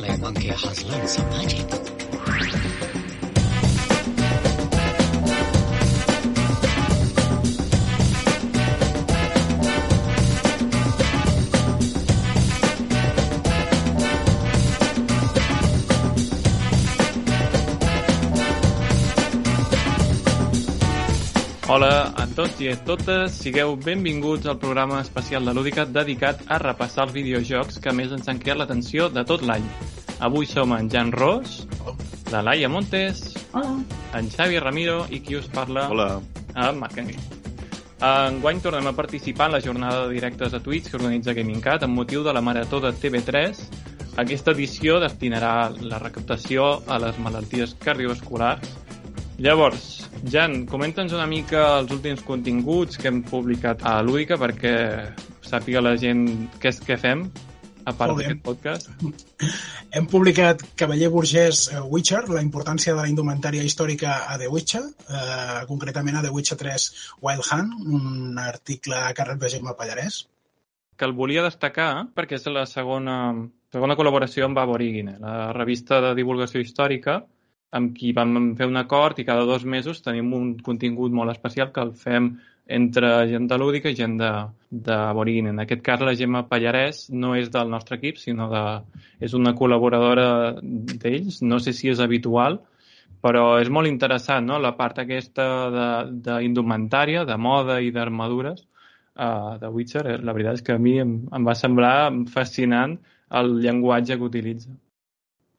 like monkey has learned some magic. Hola tots i a totes, sigueu benvinguts al programa especial de Lúdica dedicat a repassar els videojocs que més ens han cridat l'atenció de tot l'any. Avui som en Jan Ros, la Laia Montes, Hola. en Xavi Ramiro i qui us parla, Hola. en Marc Angui. Enguany tornem a participar en la jornada de directes a Twitch que organitza GamingCat amb motiu de la marató de TV3. Aquesta edició destinarà la recaptació a les malalties cardiovasculars. Llavors, Jan, comenta'ns una mica els últims continguts que hem publicat a Lúdica perquè sàpiga la gent què és que fem, a part d'aquest podcast. Hem publicat Cavaller Burgès eh, Witcher, la importància de la indumentària històrica a The Witcher, eh, concretament a The Witcher 3 Wild Hunt, un article a càrrec de Gemma Pallarès. que el volia destacar perquè és la segona, segona col·laboració amb Aborigine, la revista de divulgació històrica amb qui vam fer un acord i cada dos mesos tenim un contingut molt especial que el fem entre gent de Lúdica i gent de- d'Aborigine. En aquest cas, la Gemma Pallarès no és del nostre equip, sinó de, és una col·laboradora d'ells. No sé si és habitual, però és molt interessant, no?, la part aquesta de- d'indumentària, de, de moda i d'armadures uh, de Witcher. Eh, La veritat és que a mi em, em va semblar fascinant el llenguatge que utilitza.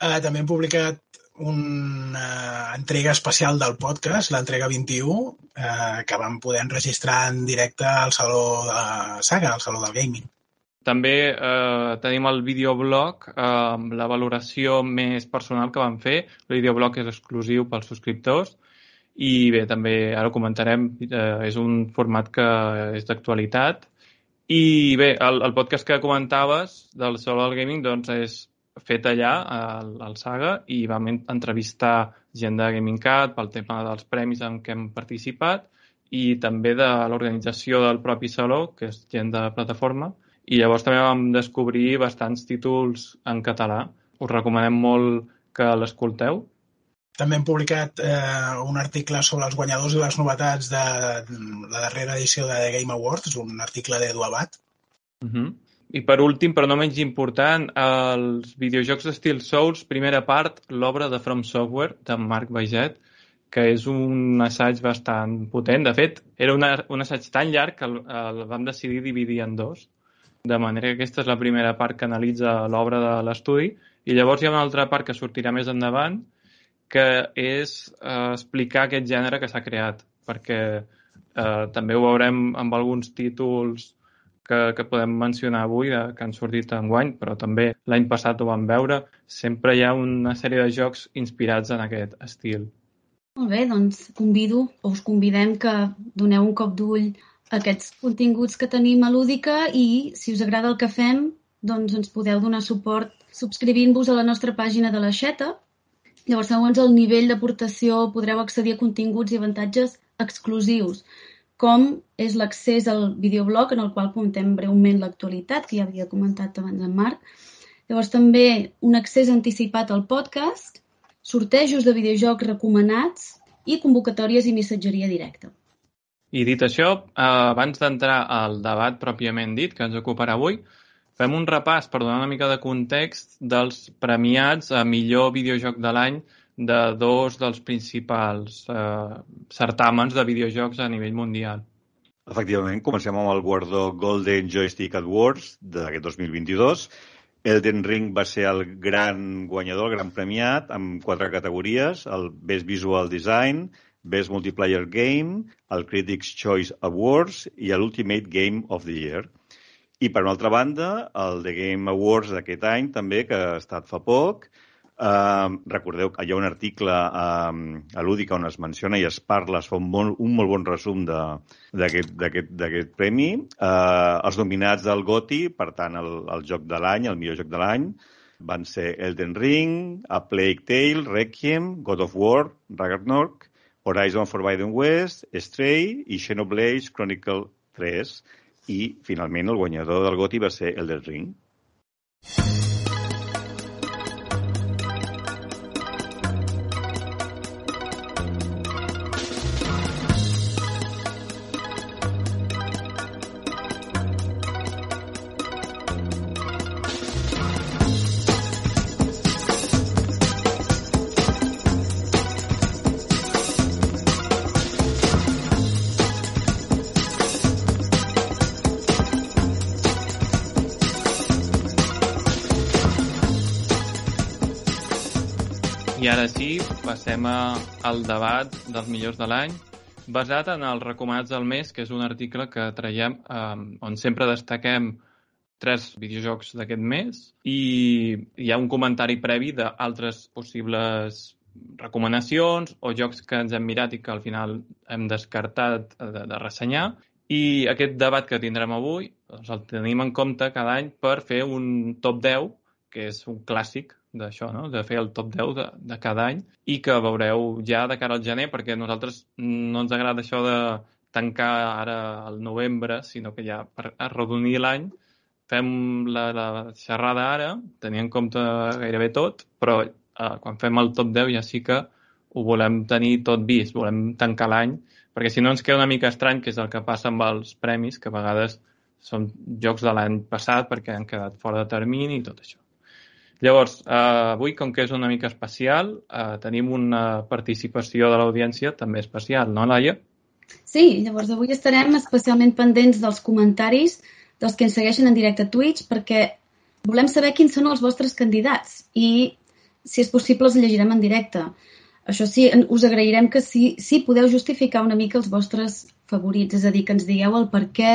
Eh, també hem publicat una entrega especial del podcast, l'entrega 21, eh, que vam poder enregistrar en directe al Saló de Saga, al Saló del Gaming. També eh, tenim el videoblog eh, amb la valoració més personal que vam fer. El videoblog és exclusiu pels subscriptors i bé, també ara ho comentarem, eh, és un format que és d'actualitat. I bé, el, el podcast que comentaves del Solo del Gaming doncs és fet allà al, al Saga i vam en- entrevistar gent de Gaming Cat pel tema dels premis en què hem participat i també de l'organització del propi saló, que és gent de plataforma, i llavors també vam descobrir bastants títols en català. Us recomanem molt que l'escolteu. També hem publicat eh, un article sobre els guanyadors i les novetats de la darrera edició de The Game Awards, un article d'Edu Abad. Uh -huh. I per últim, però no menys important, els videojocs d'estil Souls, primera part, l'obra de From Software, de Marc Baiget, que és un assaig bastant potent. De fet, era una, un assaig tan llarg que el, el vam decidir dividir en dos, de manera que aquesta és la primera part que analitza l'obra de l'estudi, i llavors hi ha una altra part que sortirà més endavant, que és eh, explicar aquest gènere que s'ha creat, perquè eh, també ho veurem amb alguns títols que, que podem mencionar avui, de, que han sortit en guany, però també l'any passat ho vam veure. Sempre hi ha una sèrie de jocs inspirats en aquest estil. Molt bé, doncs convido o us convidem que doneu un cop d'ull a aquests continguts que tenim a Lúdica i si us agrada el que fem, doncs ens podeu donar suport subscrivint-vos a la nostra pàgina de l'Aixeta. Llavors, segons el nivell d'aportació, podreu accedir a continguts i avantatges exclusius, com és l'accés al videoblog, en el qual contem breument l'actualitat, que ja havia comentat abans en Marc. Llavors, també un accés anticipat al podcast, sortejos de videojocs recomanats i convocatòries i missatgeria directa. I dit això, eh, abans d'entrar al debat pròpiament dit, que ens ocuparà avui, fem un repàs per donar una mica de context dels premiats a millor videojoc de l'any de dos dels principals eh, certàmens de videojocs a nivell mundial. Efectivament, comencem amb el guardó Golden Joystick Awards d'aquest 2022. Elden Ring va ser el gran guanyador, el gran premiat, amb quatre categories, el Best Visual Design, Best Multiplayer Game, el Critics' Choice Awards i l'Ultimate Game of the Year. I, per una altra banda, el The Game Awards d'aquest any, també, que ha estat fa poc, Uh, recordeu que hi ha un article uh, a Lúdica on es menciona i es parla, es fa un, molt, un molt bon resum d'aquest premi. Uh, els nominats del GOTY, per tant, el, el joc de l'any, el millor joc de l'any, van ser Elden Ring, A Plague Tale, Requiem, God of War, Ragnarok, Horizon Forbidden West, Stray i Xenoblade Chronicle 3. I, finalment, el guanyador del GOTY va ser Elden Ring. Ara sí, passem al debat dels millors de l'any, basat en els recomanats del mes, que és un article que traiem eh, on sempre destaquem tres videojocs d'aquest mes i hi ha un comentari previ d'altres possibles recomanacions o jocs que ens hem mirat i que al final hem descartat de, de ressenyar. I aquest debat que tindrem avui doncs el tenim en compte cada any per fer un top 10, que és un clàssic d'això, no? de fer el top 10 de, de cada any i que veureu ja de cara al gener, perquè nosaltres no ens agrada això de tancar ara al novembre, sinó que ja per arrodonir l'any fem la, la xerrada ara, tenint en compte gairebé tot, però eh, quan fem el top 10 ja sí que ho volem tenir tot vist, volem tancar l'any, perquè si no ens queda una mica estrany, que és el que passa amb els premis, que a vegades són jocs de l'any passat perquè han quedat fora de termini i tot això. Llavors, eh, avui, com que és una mica especial, eh, tenim una participació de l'audiència també especial, no, Laia? Sí, llavors avui estarem especialment pendents dels comentaris dels que ens segueixen en directe a Twitch perquè volem saber quins són els vostres candidats i, si és possible, els llegirem en directe. Això sí, us agrairem que sí, sí podeu justificar una mica els vostres favorits, és a dir, que ens digueu el per què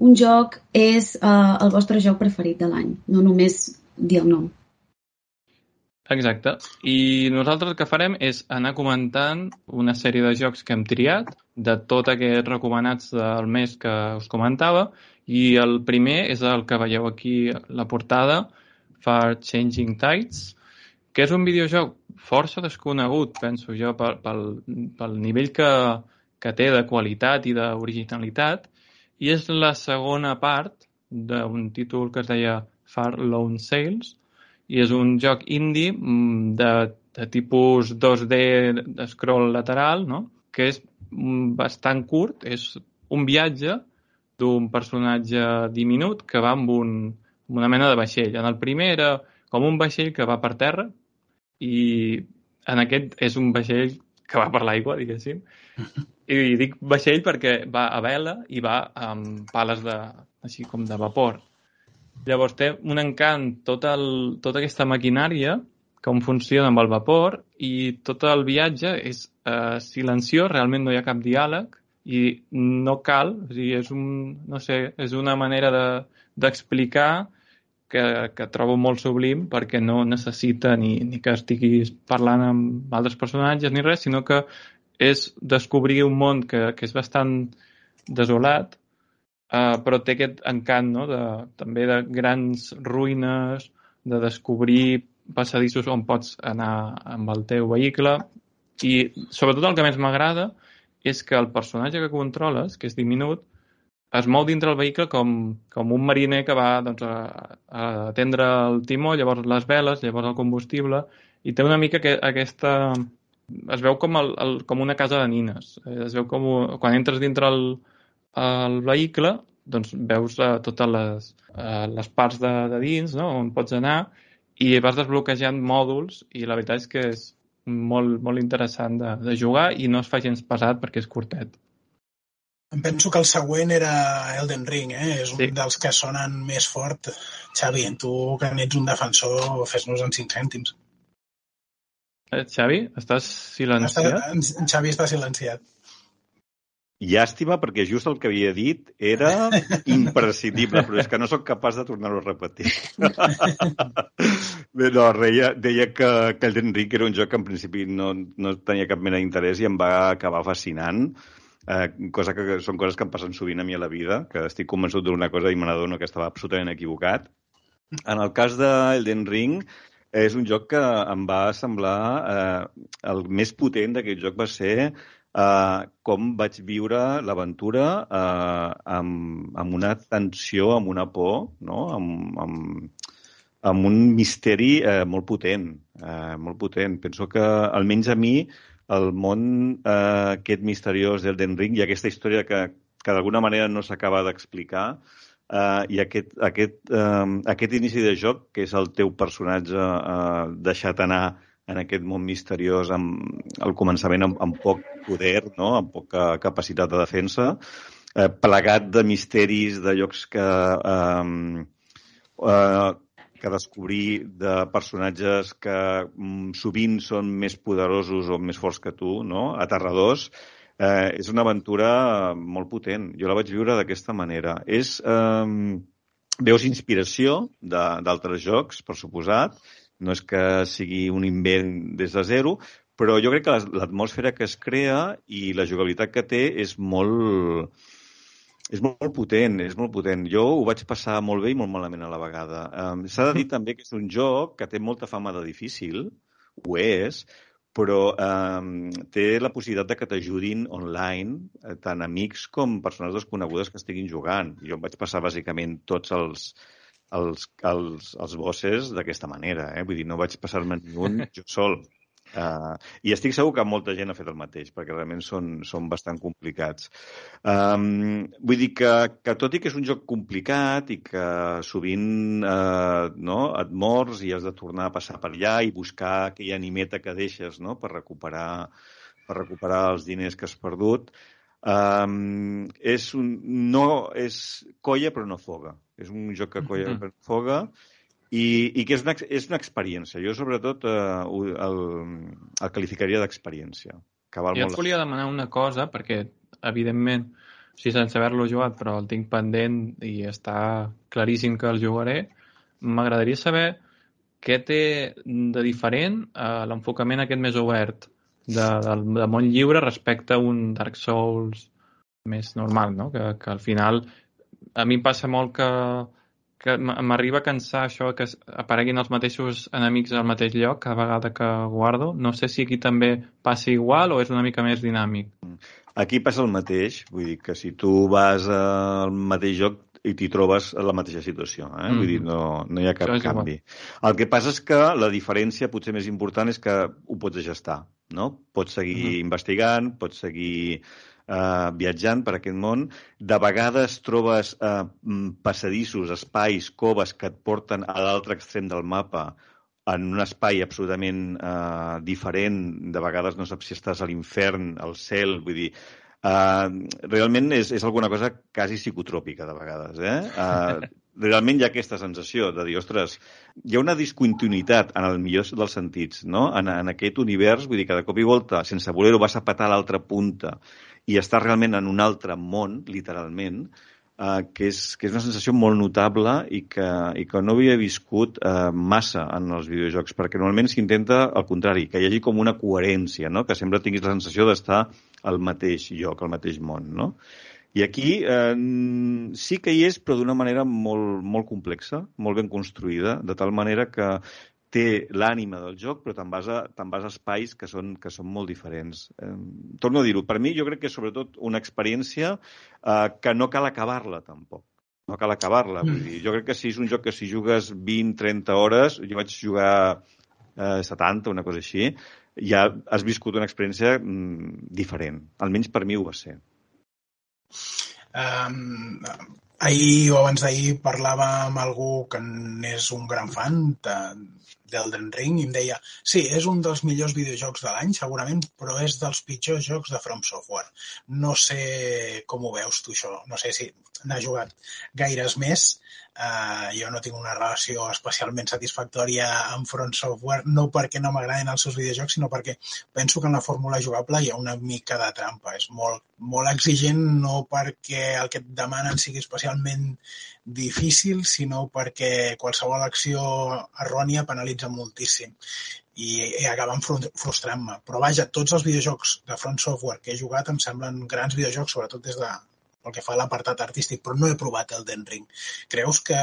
un joc és uh, el vostre joc preferit de l'any, no només dir el nom. Exacte. I nosaltres el que farem és anar comentant una sèrie de jocs que hem triat, de tot aquests recomanats del mes que us comentava, i el primer és el que veieu aquí la portada, Far Changing Tides, que és un videojoc força desconegut, penso jo, pel, pel, pel nivell que, que té de qualitat i d'originalitat, i és la segona part d'un títol que es deia Far Lone Sales, i és un joc indie mm, de, de tipus 2D de scroll lateral, no? que és mm, bastant curt, és un viatge d'un personatge diminut que va amb, un, amb una mena de vaixell. En el primer era com un vaixell que va per terra i en aquest és un vaixell que va per l'aigua, diguéssim. I dic vaixell perquè va a vela i va amb pales de, així com de vapor. Llavors té un encant tot el, tota aquesta maquinària com funciona amb el vapor i tot el viatge és eh, silenciós, realment no hi ha cap diàleg i no cal, o sigui, és, un, no sé, és una manera d'explicar de, que, que trobo molt sublim perquè no necessita ni, ni que estiguis parlant amb altres personatges ni res, sinó que és descobrir un món que, que és bastant desolat Uh, però té aquest encant no? de, també de grans ruïnes, de descobrir passadissos on pots anar amb el teu vehicle i sobretot el que més m'agrada és que el personatge que controles, que és diminut, es mou dintre el vehicle com, com un mariner que va doncs, a, a atendre el timó, llavors les veles, llavors el combustible, i té una mica que, aquesta... Es veu com, el, el, com una casa de nines. Es veu com... Quan entres dintre el, el vehicle doncs veus uh, totes les, uh, les parts de, de dins no? on pots anar i vas desbloquejant mòduls i la veritat és que és molt, molt interessant de, de jugar i no es fa gens pesat perquè és curtet. Em penso que el següent era Elden Ring, eh? és un sí. dels que sonen més fort. Xavi, en tu que n'ets un defensor, fes-nos en 5 cèntims. Eh, Xavi, estàs silenciat? Està, en Xavi està silenciat. Llàstima, perquè just el que havia dit era imprescindible, però és que no sóc capaç de tornar-ho a repetir. Bé, no, reia, deia que, que el Ric era un joc que en principi no, no tenia cap mena d'interès i em va acabar fascinant, eh, cosa que són coses que em passen sovint a mi a la vida, que estic convençut d'una cosa i me n'adono que estava absolutament equivocat. En el cas d'Elden Ring, és un joc que em va semblar eh, el més potent d'aquest joc va ser uh, com vaig viure l'aventura uh, amb, amb una tensió, amb una por, no? amb, amb, amb un misteri uh, molt potent, uh, molt potent. Penso que, almenys a mi, el món uh, aquest misteriós d'Elden Ring i aquesta història que, que d'alguna manera no s'acaba d'explicar, uh, i aquest, aquest, uh, aquest inici de joc, que és el teu personatge uh, deixat anar en aquest món misteriós amb al començament amb, amb poc poder, no? amb poca capacitat de defensa, eh, plegat de misteris, de llocs que... Eh, eh, que descobrir de personatges que mm, sovint són més poderosos o més forts que tu, no? aterradors, eh, és una aventura molt potent. Jo la vaig viure d'aquesta manera. És, eh, veus inspiració d'altres jocs, per suposat, no és que sigui un invent des de zero, però jo crec que l'atmosfera que es crea i la jugabilitat que té és molt, és molt potent, és molt potent. Jo ho vaig passar molt bé i molt malament a la vegada. Um, S'ha de dir també que és un joc que té molta fama de difícil, ho és, però um, té la possibilitat de que t'ajudin online, eh, tant amics com persones desconegudes que estiguin jugant. Jo em vaig passar bàsicament tots els, els, els, els bosses d'aquesta manera. Eh? Vull dir, no vaig passar-me ni un jo sol. Uh, I estic segur que molta gent ha fet el mateix, perquè realment són, són bastant complicats. Um, vull dir que, que tot i que és un joc complicat i que sovint uh, no, et mors i has de tornar a passar per allà i buscar aquella animeta que deixes no, per, recuperar, per recuperar els diners que has perdut, um, és un, no és colla però no foga. És un joc que colla mm -hmm. però no foga i, i que és una, és una experiència. Jo, sobretot, eh, el, el qualificaria d'experiència. Que val jo molt et volia demanar una cosa, perquè, evidentment, sí, sense haver-lo jugat, però el tinc pendent i està claríssim que el jugaré, m'agradaria saber què té de diferent eh, l'enfocament aquest més obert de, de, de món lliure respecte a un Dark Souls més normal, no? Que, que al final a mi em passa molt que que m'arriba a cansar això que apareguin els mateixos enemics al mateix lloc cada vegada que guardo. No sé si aquí també passa igual o és una mica més dinàmic. Aquí passa el mateix, vull dir que si tu vas al mateix joc i t'hi trobes en la mateixa situació, eh? Mm. vull dir, no, no hi ha cap canvi. Igual. El que passa és que la diferència potser més important és que ho pots gestar, no? Pots seguir mm. investigant, pots seguir eh, viatjant per aquest món, de vegades trobes eh, mm, passadissos, espais, coves que et porten a l'altre extrem del mapa en un espai absolutament eh, diferent, de vegades no saps si estàs a l'infern, al cel, vull dir, Uh, realment és, és alguna cosa quasi psicotròpica de vegades. Eh? Uh, realment hi ha aquesta sensació de dir, ostres, hi ha una discontinuïtat en el millor dels sentits, no? en, en aquest univers, vull dir que de cop i volta, sense voler-ho, vas a patar a l'altra punta i està realment en un altre món, literalment, eh, que, és, que és una sensació molt notable i que, i que no havia viscut eh, massa en els videojocs, perquè normalment s'intenta al contrari, que hi hagi com una coherència, no? que sempre tinguis la sensació d'estar al mateix lloc, al mateix món. No? I aquí eh, sí que hi és, però d'una manera molt, molt complexa, molt ben construïda, de tal manera que té l'ànima del joc, però te'n vas, a, te vas a espais que són, que són molt diferents. Eh, torno a dir-ho, per mi jo crec que és sobretot una experiència eh, que no cal acabar-la tampoc. No cal acabar-la. Mm. Jo crec que si és un joc que si jugues 20-30 hores, jo vaig jugar eh, 70, una cosa així, ja has viscut una experiència mm, diferent. Almenys per mi ho va ser. Um, ahir o abans d'ahir parlava amb algú que n'és un gran fan de, d'Elden Ring i em deia sí, és un dels millors videojocs de l'any, segurament, però és dels pitjors jocs de From Software. No sé com ho veus tu, això. No sé si n'ha jugat gaires més. Uh, jo no tinc una relació especialment satisfactòria amb Front Software, no perquè no m'agraden els seus videojocs, sinó perquè penso que en la fórmula jugable hi ha una mica de trampa. És molt, molt exigent, no perquè el que et demanen sigui especialment difícil, sinó perquè qualsevol acció errònia penalitza moltíssim i, i acaben frustrant-me. Però vaja, tots els videojocs de Front Software que he jugat em semblen grans videojocs, sobretot des de pel que fa a l'apartat artístic, però no he provat el Den Ring. Creus que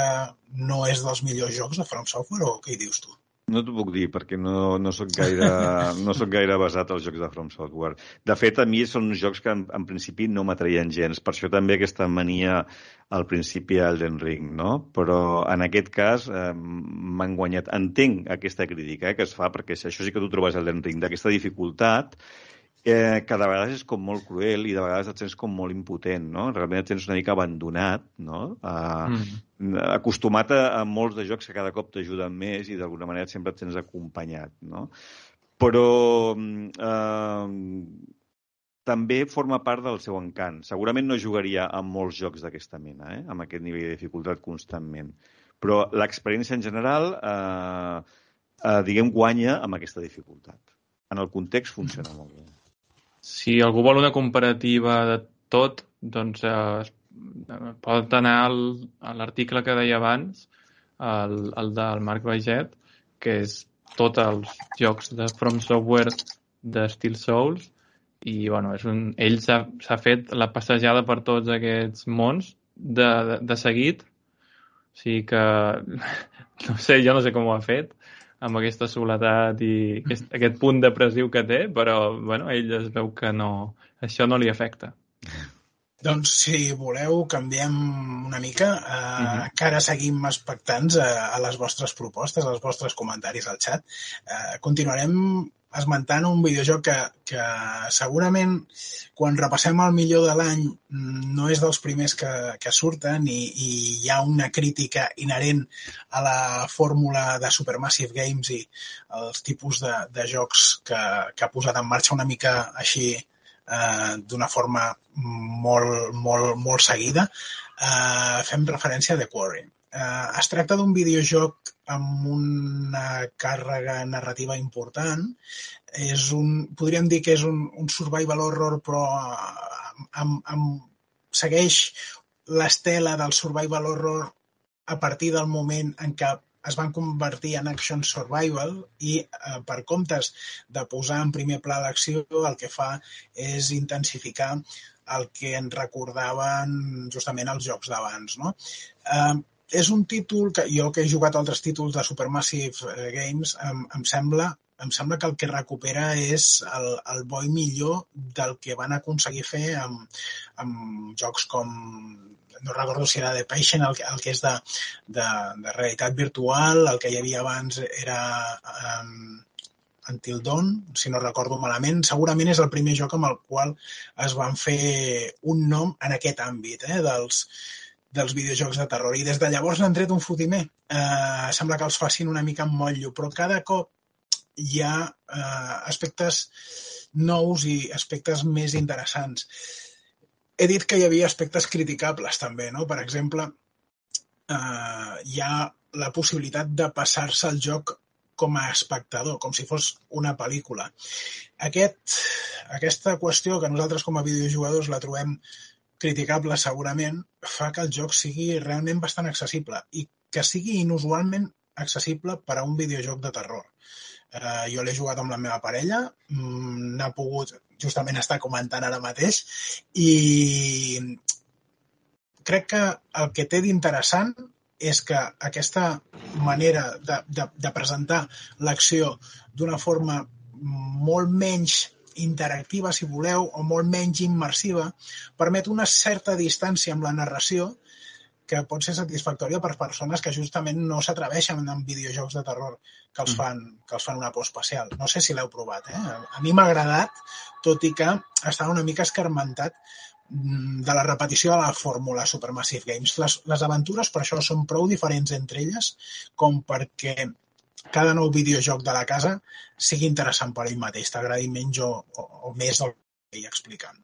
no és dels millors jocs de From Software o què hi dius tu? No t'ho puc dir, perquè no, no, soc gaire, no soc gaire basat als jocs de From Software. De fet, a mi són uns jocs que en, en principi no m'atraien gens. Per això també aquesta mania al principi a Elden Ring, no? Però en aquest cas eh, m'han guanyat. Entenc aquesta crítica eh, que es fa, perquè si això sí que tu trobes Elden Ring d'aquesta dificultat, eh, que de vegades és com molt cruel i de vegades et sents com molt impotent, no? Realment et sents una mica abandonat, no? Uh, mm. Acostumat a, a molts de jocs que cada cop t'ajuden més i d'alguna manera sempre et sents acompanyat, no? Però eh, també forma part del seu encant. Segurament no jugaria a molts jocs d'aquesta mena, eh? amb aquest nivell de dificultat constantment Però l'experiència en general, eh, eh, diguem, guanya amb aquesta dificultat. En el context funciona molt bé. Si algú vol una comparativa de tot, doncs eh, pot anar al, a l'article que deia abans, el, el del Marc Baiget, que és tots els jocs de From Software de Steel Souls i bueno, és un, ell s'ha fet la passejada per tots aquests mons de, de, de seguit o sigui que no sé, jo no sé com ho ha fet amb aquesta soledat i aquest, aquest punt depressiu que té, però bueno, ell es veu que no, això no li afecta. Doncs, si voleu, canviem una mica. Uh, uh -huh. Encara seguim expectants a, a les vostres propostes, als vostres comentaris al xat. Uh, continuarem esmentant un videojoc que, que segurament quan repassem el millor de l'any no és dels primers que, que surten i, i hi ha una crítica inherent a la fórmula de Supermassive Games i els tipus de, de jocs que, que ha posat en marxa una mica així eh, d'una forma molt, molt, molt seguida. Eh, fem referència a The Quarry. Eh, es tracta d'un videojoc amb una càrrega narrativa important. És un, podríem dir que és un, un survival horror, però amb, amb, segueix l'estela del survival horror a partir del moment en què es van convertir en action survival i eh, per comptes de posar en primer pla l'acció el que fa és intensificar el que ens recordaven justament els jocs d'abans. No? Eh, és un títol que jo que he jugat altres títols de Supermassive eh, Games em, em sembla em sembla que el que recupera és el, el bo i millor del que van aconseguir fer amb, amb jocs com no recordo si era The Patient, el, el que és de, de, de realitat virtual, el que hi havia abans era um, Until Dawn, si no recordo malament. Segurament és el primer joc amb el qual es van fer un nom en aquest àmbit, eh, dels, dels videojocs de terror. I des de llavors n'han tret un fotimer. Eh, sembla que els facin una mica amb motllo, però cada cop hi ha eh, aspectes nous i aspectes més interessants. He dit que hi havia aspectes criticables també, no? Per exemple, eh, hi ha la possibilitat de passar-se el joc com a espectador, com si fos una pel·lícula. Aquest, aquesta qüestió que nosaltres com a videojugadors la trobem criticable segurament, fa que el joc sigui realment bastant accessible i que sigui inusualment accessible per a un videojoc de terror. Eh, jo l'he jugat amb la meva parella, mm, n'ha pogut justament estar comentant ara mateix i crec que el que té d'interessant és que aquesta manera de, de, de presentar l'acció d'una forma molt menys interactiva, si voleu, o molt menys immersiva, permet una certa distància amb la narració que pot ser satisfactòria per persones que justament no s'atreveixen en videojocs de terror que els mm. fan, que els fan una por especial. No sé si l'heu provat. Eh? A mi m'ha agradat, tot i que estava una mica escarmentat mm, de la repetició de la fórmula Supermassive Games. Les, les aventures, per això, són prou diferents entre elles com perquè cada nou videojoc de la casa sigui interessant per ell mateix, t'agradi menys o, o, o més del que ell explicant.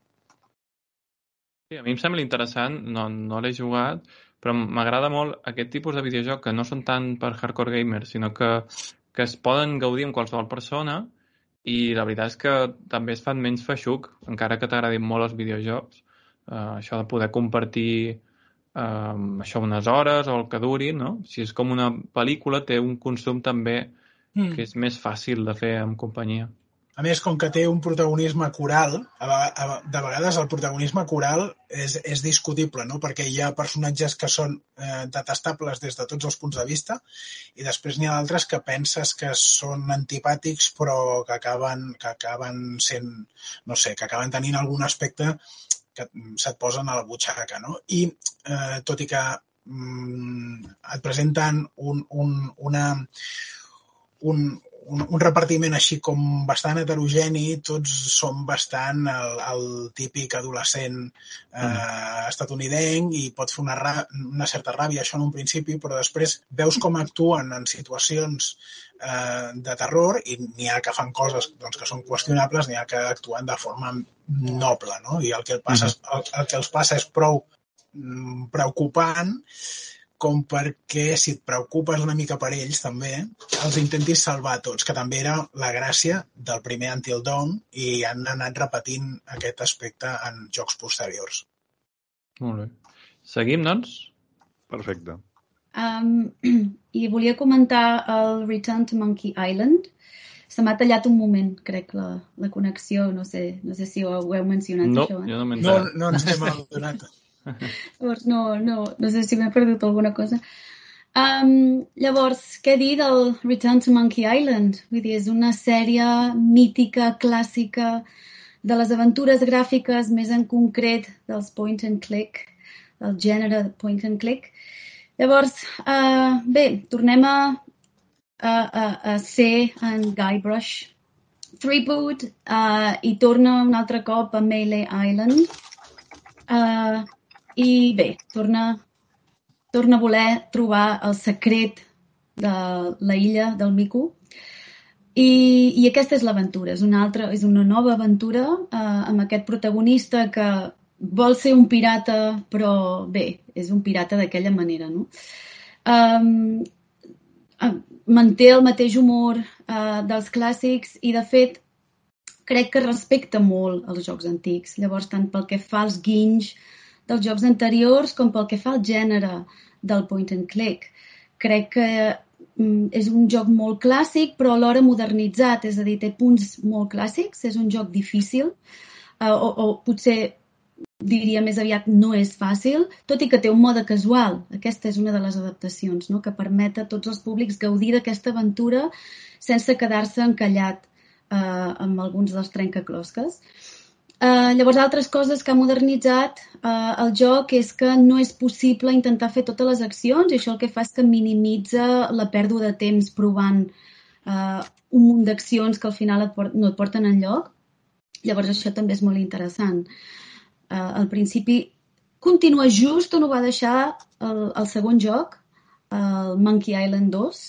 Sí, a mi em sembla interessant, no, no l'he jugat, però m'agrada molt aquest tipus de videojoc que no són tant per hardcore gamers, sinó que, que es poden gaudir amb qualsevol persona i la veritat és que també es fan menys feixuc, encara que t'agradin molt els videojocs. Uh, això de poder compartir um, això unes hores o el que duri, no? Si és com una pel·lícula, té un consum també mm. que és més fàcil de fer en companyia. A més, com que té un protagonisme coral, a, a, de vegades el protagonisme coral és, és discutible, no? perquè hi ha personatges que són eh, detestables des de tots els punts de vista i després n'hi ha d'altres que penses que són antipàtics però que acaben, que acaben sent, no sé, que acaben tenint algun aspecte que se't posen a la butxaca, no? I eh, tot i que mm, et presenten un, un, una, un, un, un repartiment així com bastant heterogeni, tots són bastant el, el típic adolescent eh, mm. estatunidenc i pot fer una, una certa ràbia això en un principi, però després veus com actuen en situacions eh, de terror i n'hi ha que fan coses doncs, que són qüestionables, n'hi ha que actuen de forma noble, no? I el que, passa, mm -hmm. el, el que els passa és prou mm, preocupant com perquè si et preocupes una mica per ells també, els intentis salvar tots, que també era la gràcia del primer Until Dawn i han anat repetint aquest aspecte en jocs posteriors. Molt bé. Seguim, doncs? Perfecte. Um, I volia comentar el Return to Monkey Island. Se m'ha tallat un moment, crec, la, la connexió. No sé, no sé si ho heu mencionat, No, això. eh? jo no m'he No, no ens hem adonat. Llavors, no, no, no sé si m'he perdut alguna cosa. Um, llavors, què dir del Return to Monkey Island? Vull dir, és una sèrie mítica, clàssica, de les aventures gràfiques, més en concret dels point and click, del gènere point and click. Llavors, uh, bé, tornem a, a, a, a ser en Guybrush Threepwood uh, i torna un altre cop a Melee Island. Uh, I bé, torna, torna a voler trobar el secret de la illa del mico. I, i aquesta és l'aventura, és una altra, és una nova aventura eh, amb aquest protagonista que vol ser un pirata, però bé, és un pirata d'aquella manera, no? Um, manté el mateix humor eh, dels clàssics i, de fet, crec que respecta molt els jocs antics. Llavors, tant pel que fa als guinys dels jocs anteriors com pel que fa al gènere del point and click. Crec que mm, és un joc molt clàssic, però alhora modernitzat, és a dir, té punts molt clàssics, és un joc difícil, eh, o, o potser diria més aviat no és fàcil, tot i que té un mode casual. Aquesta és una de les adaptacions, no? que permet a tots els públics gaudir d'aquesta aventura sense quedar-se encallat eh, amb alguns dels trencaclosques. Uh, llavors, altres coses que ha modernitzat uh, el joc és que no és possible intentar fer totes les accions i això el que fa és que minimitza la pèrdua de temps provant uh, un munt d'accions que al final et port no et porten enlloc. Llavors, això també és molt interessant. Uh, al principi continua just on ho va deixar el, el segon joc, el Monkey Island 2,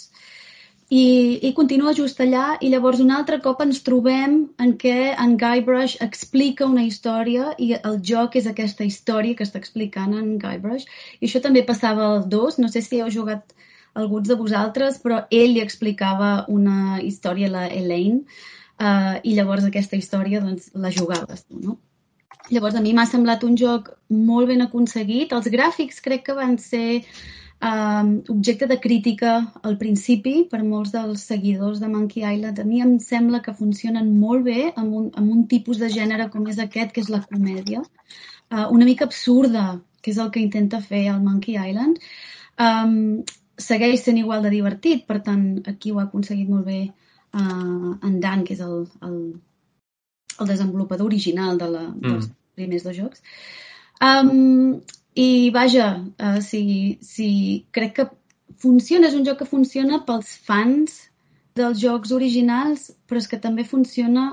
i, i continua just allà i llavors un altre cop ens trobem en què en Guybrush explica una història i el joc és aquesta història que està explicant en Guybrush i això també passava al 2, no sé si heu jugat alguns de vosaltres, però ell li explicava una història a la Elaine uh, i llavors aquesta història doncs, la jugaves tu, no? Llavors a mi m'ha semblat un joc molt ben aconseguit, els gràfics crec que van ser um, objecte de crítica al principi per molts dels seguidors de Monkey Island. A mi em sembla que funcionen molt bé amb un, amb un tipus de gènere com és aquest, que és la comèdia, uh, una mica absurda, que és el que intenta fer el Monkey Island. Um, segueix sent igual de divertit, per tant, aquí ho ha aconseguit molt bé uh, en Dan, que és el, el, el desenvolupador original de la, dels primers dos jocs. Um, i vaja, uh, si, si crec que funciona, és un joc que funciona pels fans dels jocs originals, però és que també funciona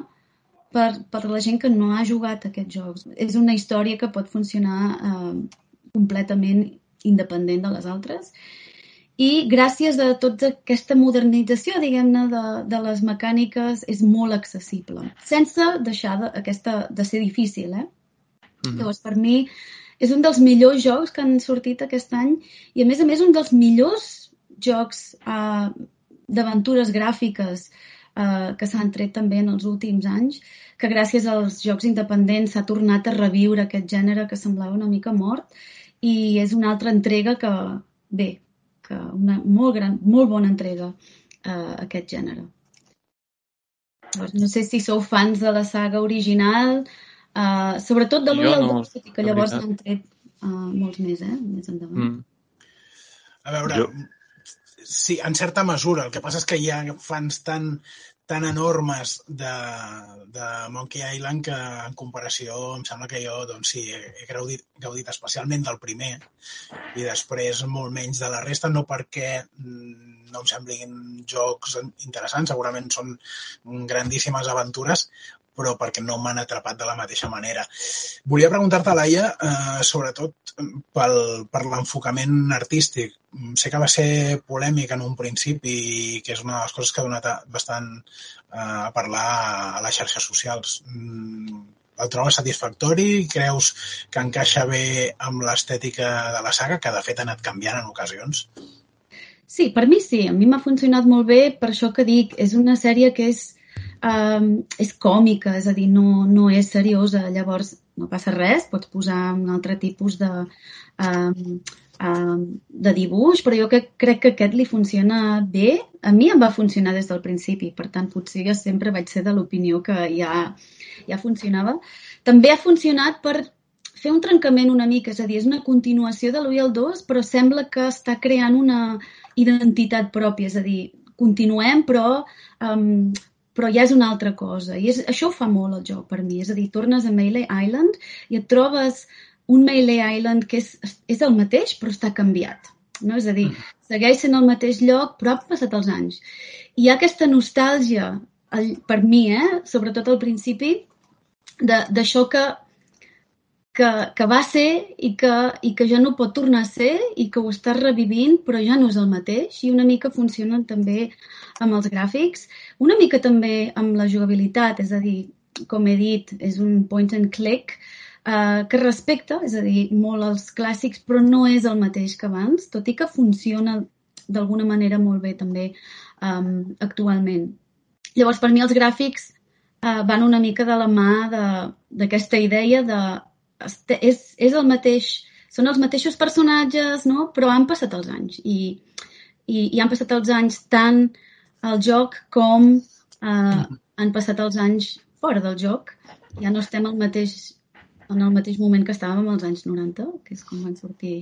per, per la gent que no ha jugat aquests jocs. És una història que pot funcionar uh, completament independent de les altres. I gràcies a tota aquesta modernització, diguem-ne, de, de les mecàniques, és molt accessible, sense deixar de, aquesta, de ser difícil, eh? Mhm. Llavors, per mi, és un dels millors jocs que han sortit aquest any i, a més a més, un dels millors jocs uh, d'aventures gràfiques uh, que s'han tret també en els últims anys, que gràcies als jocs independents s'ha tornat a reviure aquest gènere que semblava una mica mort i és una altra entrega que, bé, que una molt, gran, molt bona entrega a aquest gènere. No sé si sou fans de la saga original, uh, sobretot de l'1 i Jo el no, 2, tot i que llavors n'han tret uh, molts més, eh? Més endavant. Mm. A veure, Jo- sí, en certa mesura. El que passa és que hi ha fans tan, tan enormes de, de Monkey Island que en comparació em sembla que jo doncs, sí, he, he gaudit, gaudit especialment del primer i després molt menys de la resta, no perquè mm, no em semblin jocs interessants, segurament són grandíssimes aventures, però perquè no m'han atrapat de la mateixa manera. Volia preguntar-te, Laia, eh, sobretot pel, per l'enfocament artístic. Sé que va ser polèmic en un principi i que és una de les coses que ha donat bastant eh, a parlar a les xarxes socials. Mm, el trobes satisfactori? Creus que encaixa bé amb l'estètica de la saga, que de fet ha anat canviant en ocasions? Sí, per mi sí. A mi m'ha funcionat molt bé, per això que dic, és una sèrie que és, um, és còmica, és a dir, no, no és seriosa. Llavors, no passa res, pots posar un altre tipus de, um, um, de dibuix, però jo que, crec que aquest li funciona bé. A mi em va funcionar des del principi, per tant, potser jo sempre vaig ser de l'opinió que ja, ja funcionava. També ha funcionat per fer un trencament una mica, és a dir, és una continuació de l'1 i el 2, però sembla que està creant una identitat pròpia, és a dir, continuem, però, um, però ja és una altra cosa. I és, això ho fa molt el joc per mi, és a dir, tornes a Melee Island i et trobes un Melee Island que és, és el mateix, però està canviat. No? És a dir, segueix sent el mateix lloc, però han passat els anys. I hi ha aquesta nostàlgia, per mi, eh? sobretot al principi, d'això que que, que va ser i que, i que ja no pot tornar a ser i que ho estàs revivint però ja no és el mateix i una mica funcionen també amb els gràfics, una mica també amb la jugabilitat, és a dir, com he dit, és un point and click eh, que respecta, és a dir, molt els clàssics però no és el mateix que abans, tot i que funciona d'alguna manera molt bé també um, actualment. Llavors, per mi els gràfics uh, van una mica de la mà d'aquesta idea de és, és el mateix, són els mateixos personatges, no? però han passat els anys i, i, i han passat els anys tant al joc com eh, han passat els anys fora del joc. Ja no estem al mateix, en el mateix moment que estàvem als anys 90, que és com van sortir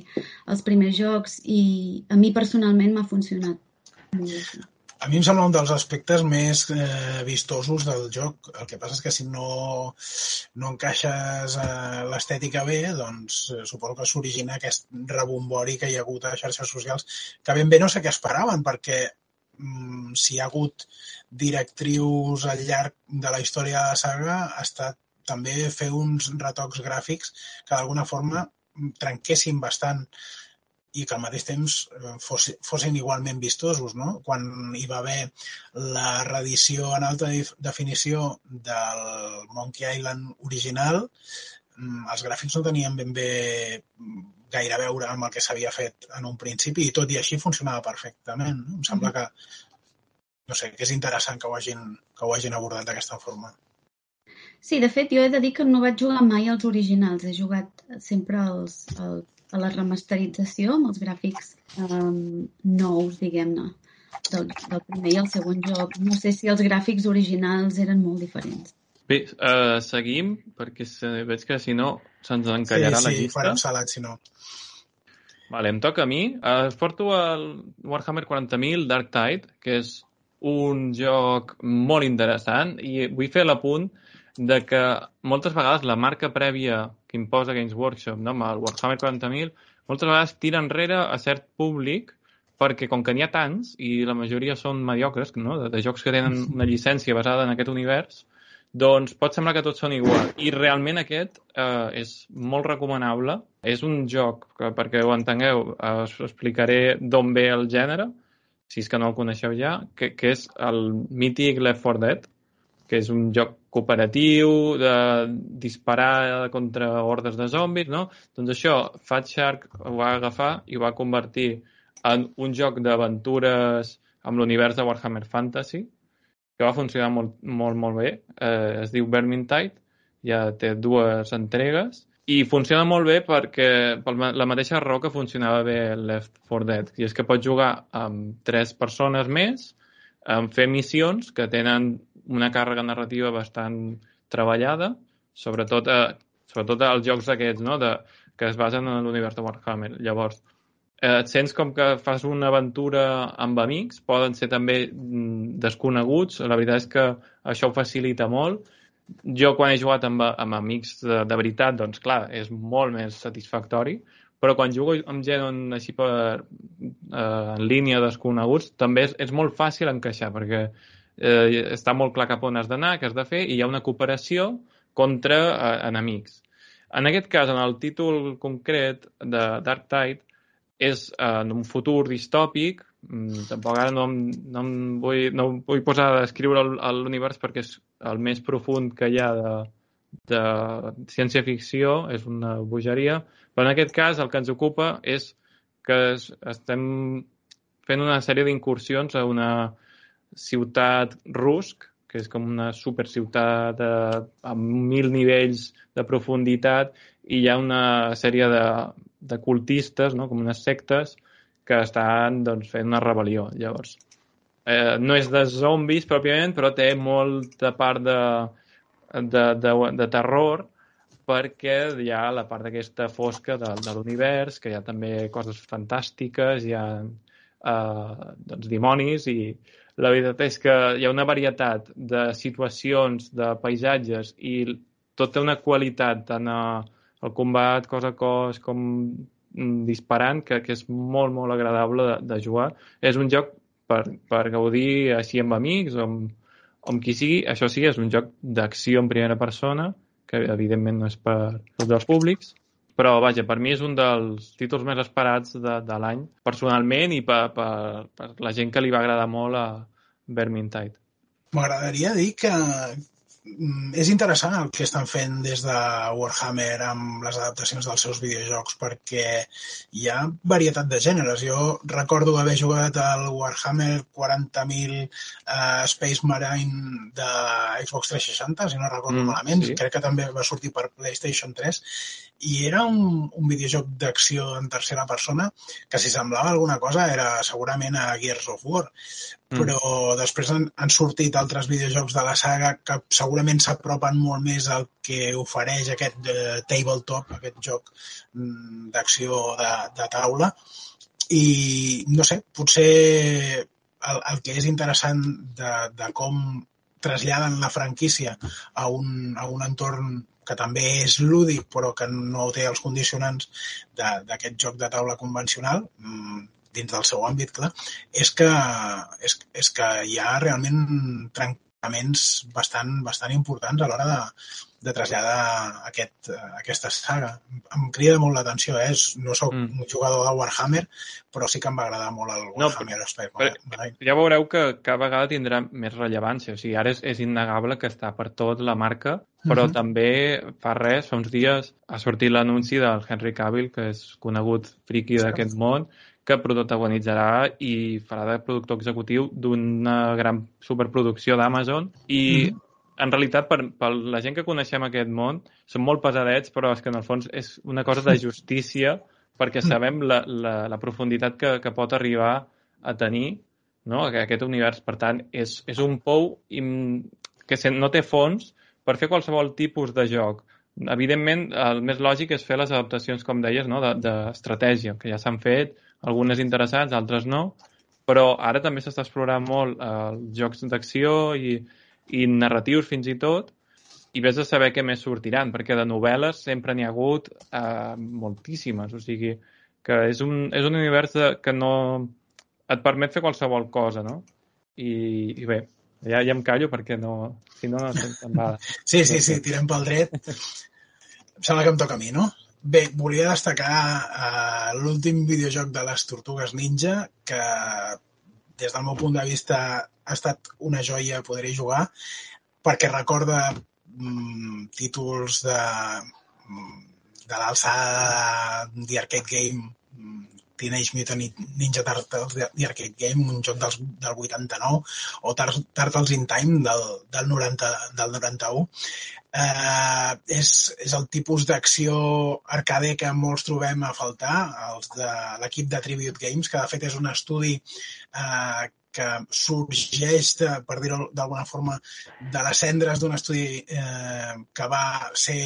els primers jocs, i a mi personalment m'ha funcionat molt bé. A mi em sembla un dels aspectes més eh, vistosos del joc. El que passa és que si no, no encaixes eh, l'estètica bé, doncs eh, suposo que s'origina aquest rebombori que hi ha hagut a xarxes socials, que ben bé no sé què esperaven, perquè mm, si hi ha hagut directrius al llarg de la història de la saga, ha estat també fer uns retocs gràfics que d'alguna forma trenquessin bastant i que al mateix temps eh, fos, fossin igualment vistosos. No? Quan hi va haver la reedició en alta definició del Monkey Island original, mm, els gràfics no tenien ben bé gaire a veure amb el que s'havia fet en un principi i tot i així funcionava perfectament. No? Em sembla que, no sé, que és interessant que ho hagin, que ho hagin abordat d'aquesta forma. Sí, de fet, jo he de dir que no vaig jugar mai als originals. He jugat sempre als, als a la remasterització amb els gràfics um, nous, diguem-ne, del, del primer i el segon joc. No sé si els gràfics originals eren molt diferents. Bé, uh, seguim, perquè veig que si no se'ns encallarà sí, la llista. Sí, farem salat, si no. Vale, em toca a mi. Uh, porto el Warhammer 40.000 Dark Tide, que és un joc molt interessant i vull fer l'apunt de que moltes vegades la marca prèvia que imposa Games Workshop no, amb el Warhammer 40.000 moltes vegades tira enrere a cert públic perquè com que n'hi ha tants i la majoria són mediocres, no? de, de jocs que tenen una llicència basada en aquest univers, doncs pot semblar que tots són igual. I realment aquest eh, és molt recomanable. És un joc que, perquè ho entengueu, eh, us explicaré d'on ve el gènere, si és que no el coneixeu ja, que, que és el mític Left 4 Dead, que és un joc cooperatiu de disparar contra hordes de zombis, no? Doncs això, Fat Shark ho va agafar i ho va convertir en un joc d'aventures amb l'univers de Warhammer Fantasy, que va funcionar molt, molt, molt bé. Eh, es diu Vermintide, ja té dues entregues, i funciona molt bé perquè per la mateixa raó que funcionava bé Left 4 Dead, i és que pots jugar amb tres persones més, en fer missions que tenen una càrrega narrativa bastant treballada, sobretot, a, sobretot als jocs aquests, no? de, que es basen en l'univers de Warhammer. Llavors, eh, et sents com que fas una aventura amb amics, poden ser també mm, desconeguts, la veritat és que això ho facilita molt. Jo quan he jugat amb, amb amics de, de veritat, doncs clar, és molt més satisfactori, però quan jugo amb gent així per, eh, en línia desconeguts, també és, és molt fàcil encaixar, perquè eh, està molt clar cap on has d'anar, què has de fer, i hi ha una cooperació contra eh, enemics. En aquest cas, en el títol concret de Dark Tide, és eh, en un futur distòpic, mm, tampoc ara no, no, em vull, no em vull posar a descriure l'univers perquè és el més profund que hi ha de, de ciència-ficció, és una bogeria, però en aquest cas el que ens ocupa és que estem fent una sèrie d'incursions a una ciutat Rusk, que és com una superciutat de, amb mil nivells de profunditat i hi ha una sèrie de, de cultistes, no? com unes sectes, que estan doncs, fent una rebel·lió. Llavors, eh, no és de zombis pròpiament, però té molta part de, de, de, de terror perquè hi ha la part d'aquesta fosca de, de l'univers, que hi ha també coses fantàstiques, hi ha eh, doncs, dimonis i la veritat és que hi ha una varietat de situacions, de paisatges i tot té una qualitat tant al combat cos a cos com Mm, disparant que, que és molt, molt agradable de, de jugar. És un joc per, per gaudir així amb amics o amb, o amb qui sigui. Això sí, és un joc d'acció en primera persona, que evidentment no és per tots els públics, però vaja, per mi és un dels títols més esperats de, de l'any, personalment i per, per, per la gent que li va agradar molt a Vermintide. M'agradaria dir que, és interessant el que estan fent des de Warhammer amb les adaptacions dels seus videojocs perquè hi ha varietat de gèneres. Jo recordo haver jugat al Warhammer 40.000 uh, Space Marine de Xbox 360, si no recordo mm, malament. Sí. Crec que també va sortir per PlayStation 3 i era un, un videojoc d'acció en tercera persona que si semblava alguna cosa era segurament a Gears of War mm. Però mm. després han, han sortit altres videojocs de la saga que segurament s'apropen molt més al que ofereix aquest uh, tabletop, aquest joc mm, d'acció de, de taula i no sé, potser el, el que és interessant de, de com traslladen la franquícia a un, a un entorn que també és lúdic però que no té els condicionants d'aquest joc de taula convencional, mm, dins del seu àmbit, clar, és que, és, és que hi ha realment trencaments bastant, bastant importants a l'hora de, de traslladar aquest, aquesta saga. Em crida molt l'atenció, eh? no sóc mm. un jugador de Warhammer, però sí que em va agradar molt el Warhammer no, Space Marine. Ja veureu que cada vegada tindrà més rellevància. O sigui, ara és, és innegable que està per tot la marca, però mm -hmm. també fa res, fa uns dies, ha sortit l'anunci del Henry Cavill, que és conegut friqui d'aquest món, que protagonitzarà i farà de productor executiu d'una gran superproducció d'Amazon i mm -hmm en realitat, per, per la gent que coneixem aquest món, són molt pesadets, però és que en el fons és una cosa de justícia perquè sabem la, la, la profunditat que, que pot arribar a tenir no? aquest univers. Per tant, és, és un pou que no té fons per fer qualsevol tipus de joc. Evidentment, el més lògic és fer les adaptacions, com deies, no? d'estratègia, de, que ja s'han fet, algunes interessants, altres no, però ara també s'està explorant molt eh, els jocs d'acció i, i narratius fins i tot, i vés a saber què més sortiran, perquè de novel·les sempre n'hi ha hagut eh, moltíssimes, o sigui que és un, és un univers de, que no et permet fer qualsevol cosa, no? I, i bé, ja, ja em callo perquè no, si no, no se'n va. Sí, sí, sí, tirem pel dret. Em sembla que em toca a mi, no? Bé, volia destacar uh, l'últim videojoc de les Tortugues Ninja, que des del meu punt de vista ha estat una joia poder-hi jugar perquè recorda mm, títols de, mm, de l'alçada d'Arcade Game mm, Teenage Mutant Ninja Turtles The Arcade Game, un joc dels, del 89, o Turtles in Time del, del, 90, del 91. Eh, és, és el tipus d'acció arcade que molts trobem a faltar, els de l'equip de Tribute Games, que de fet és un estudi eh, que sorgeix, de, per dir-ho d'alguna forma, de les cendres d'un estudi eh, que va ser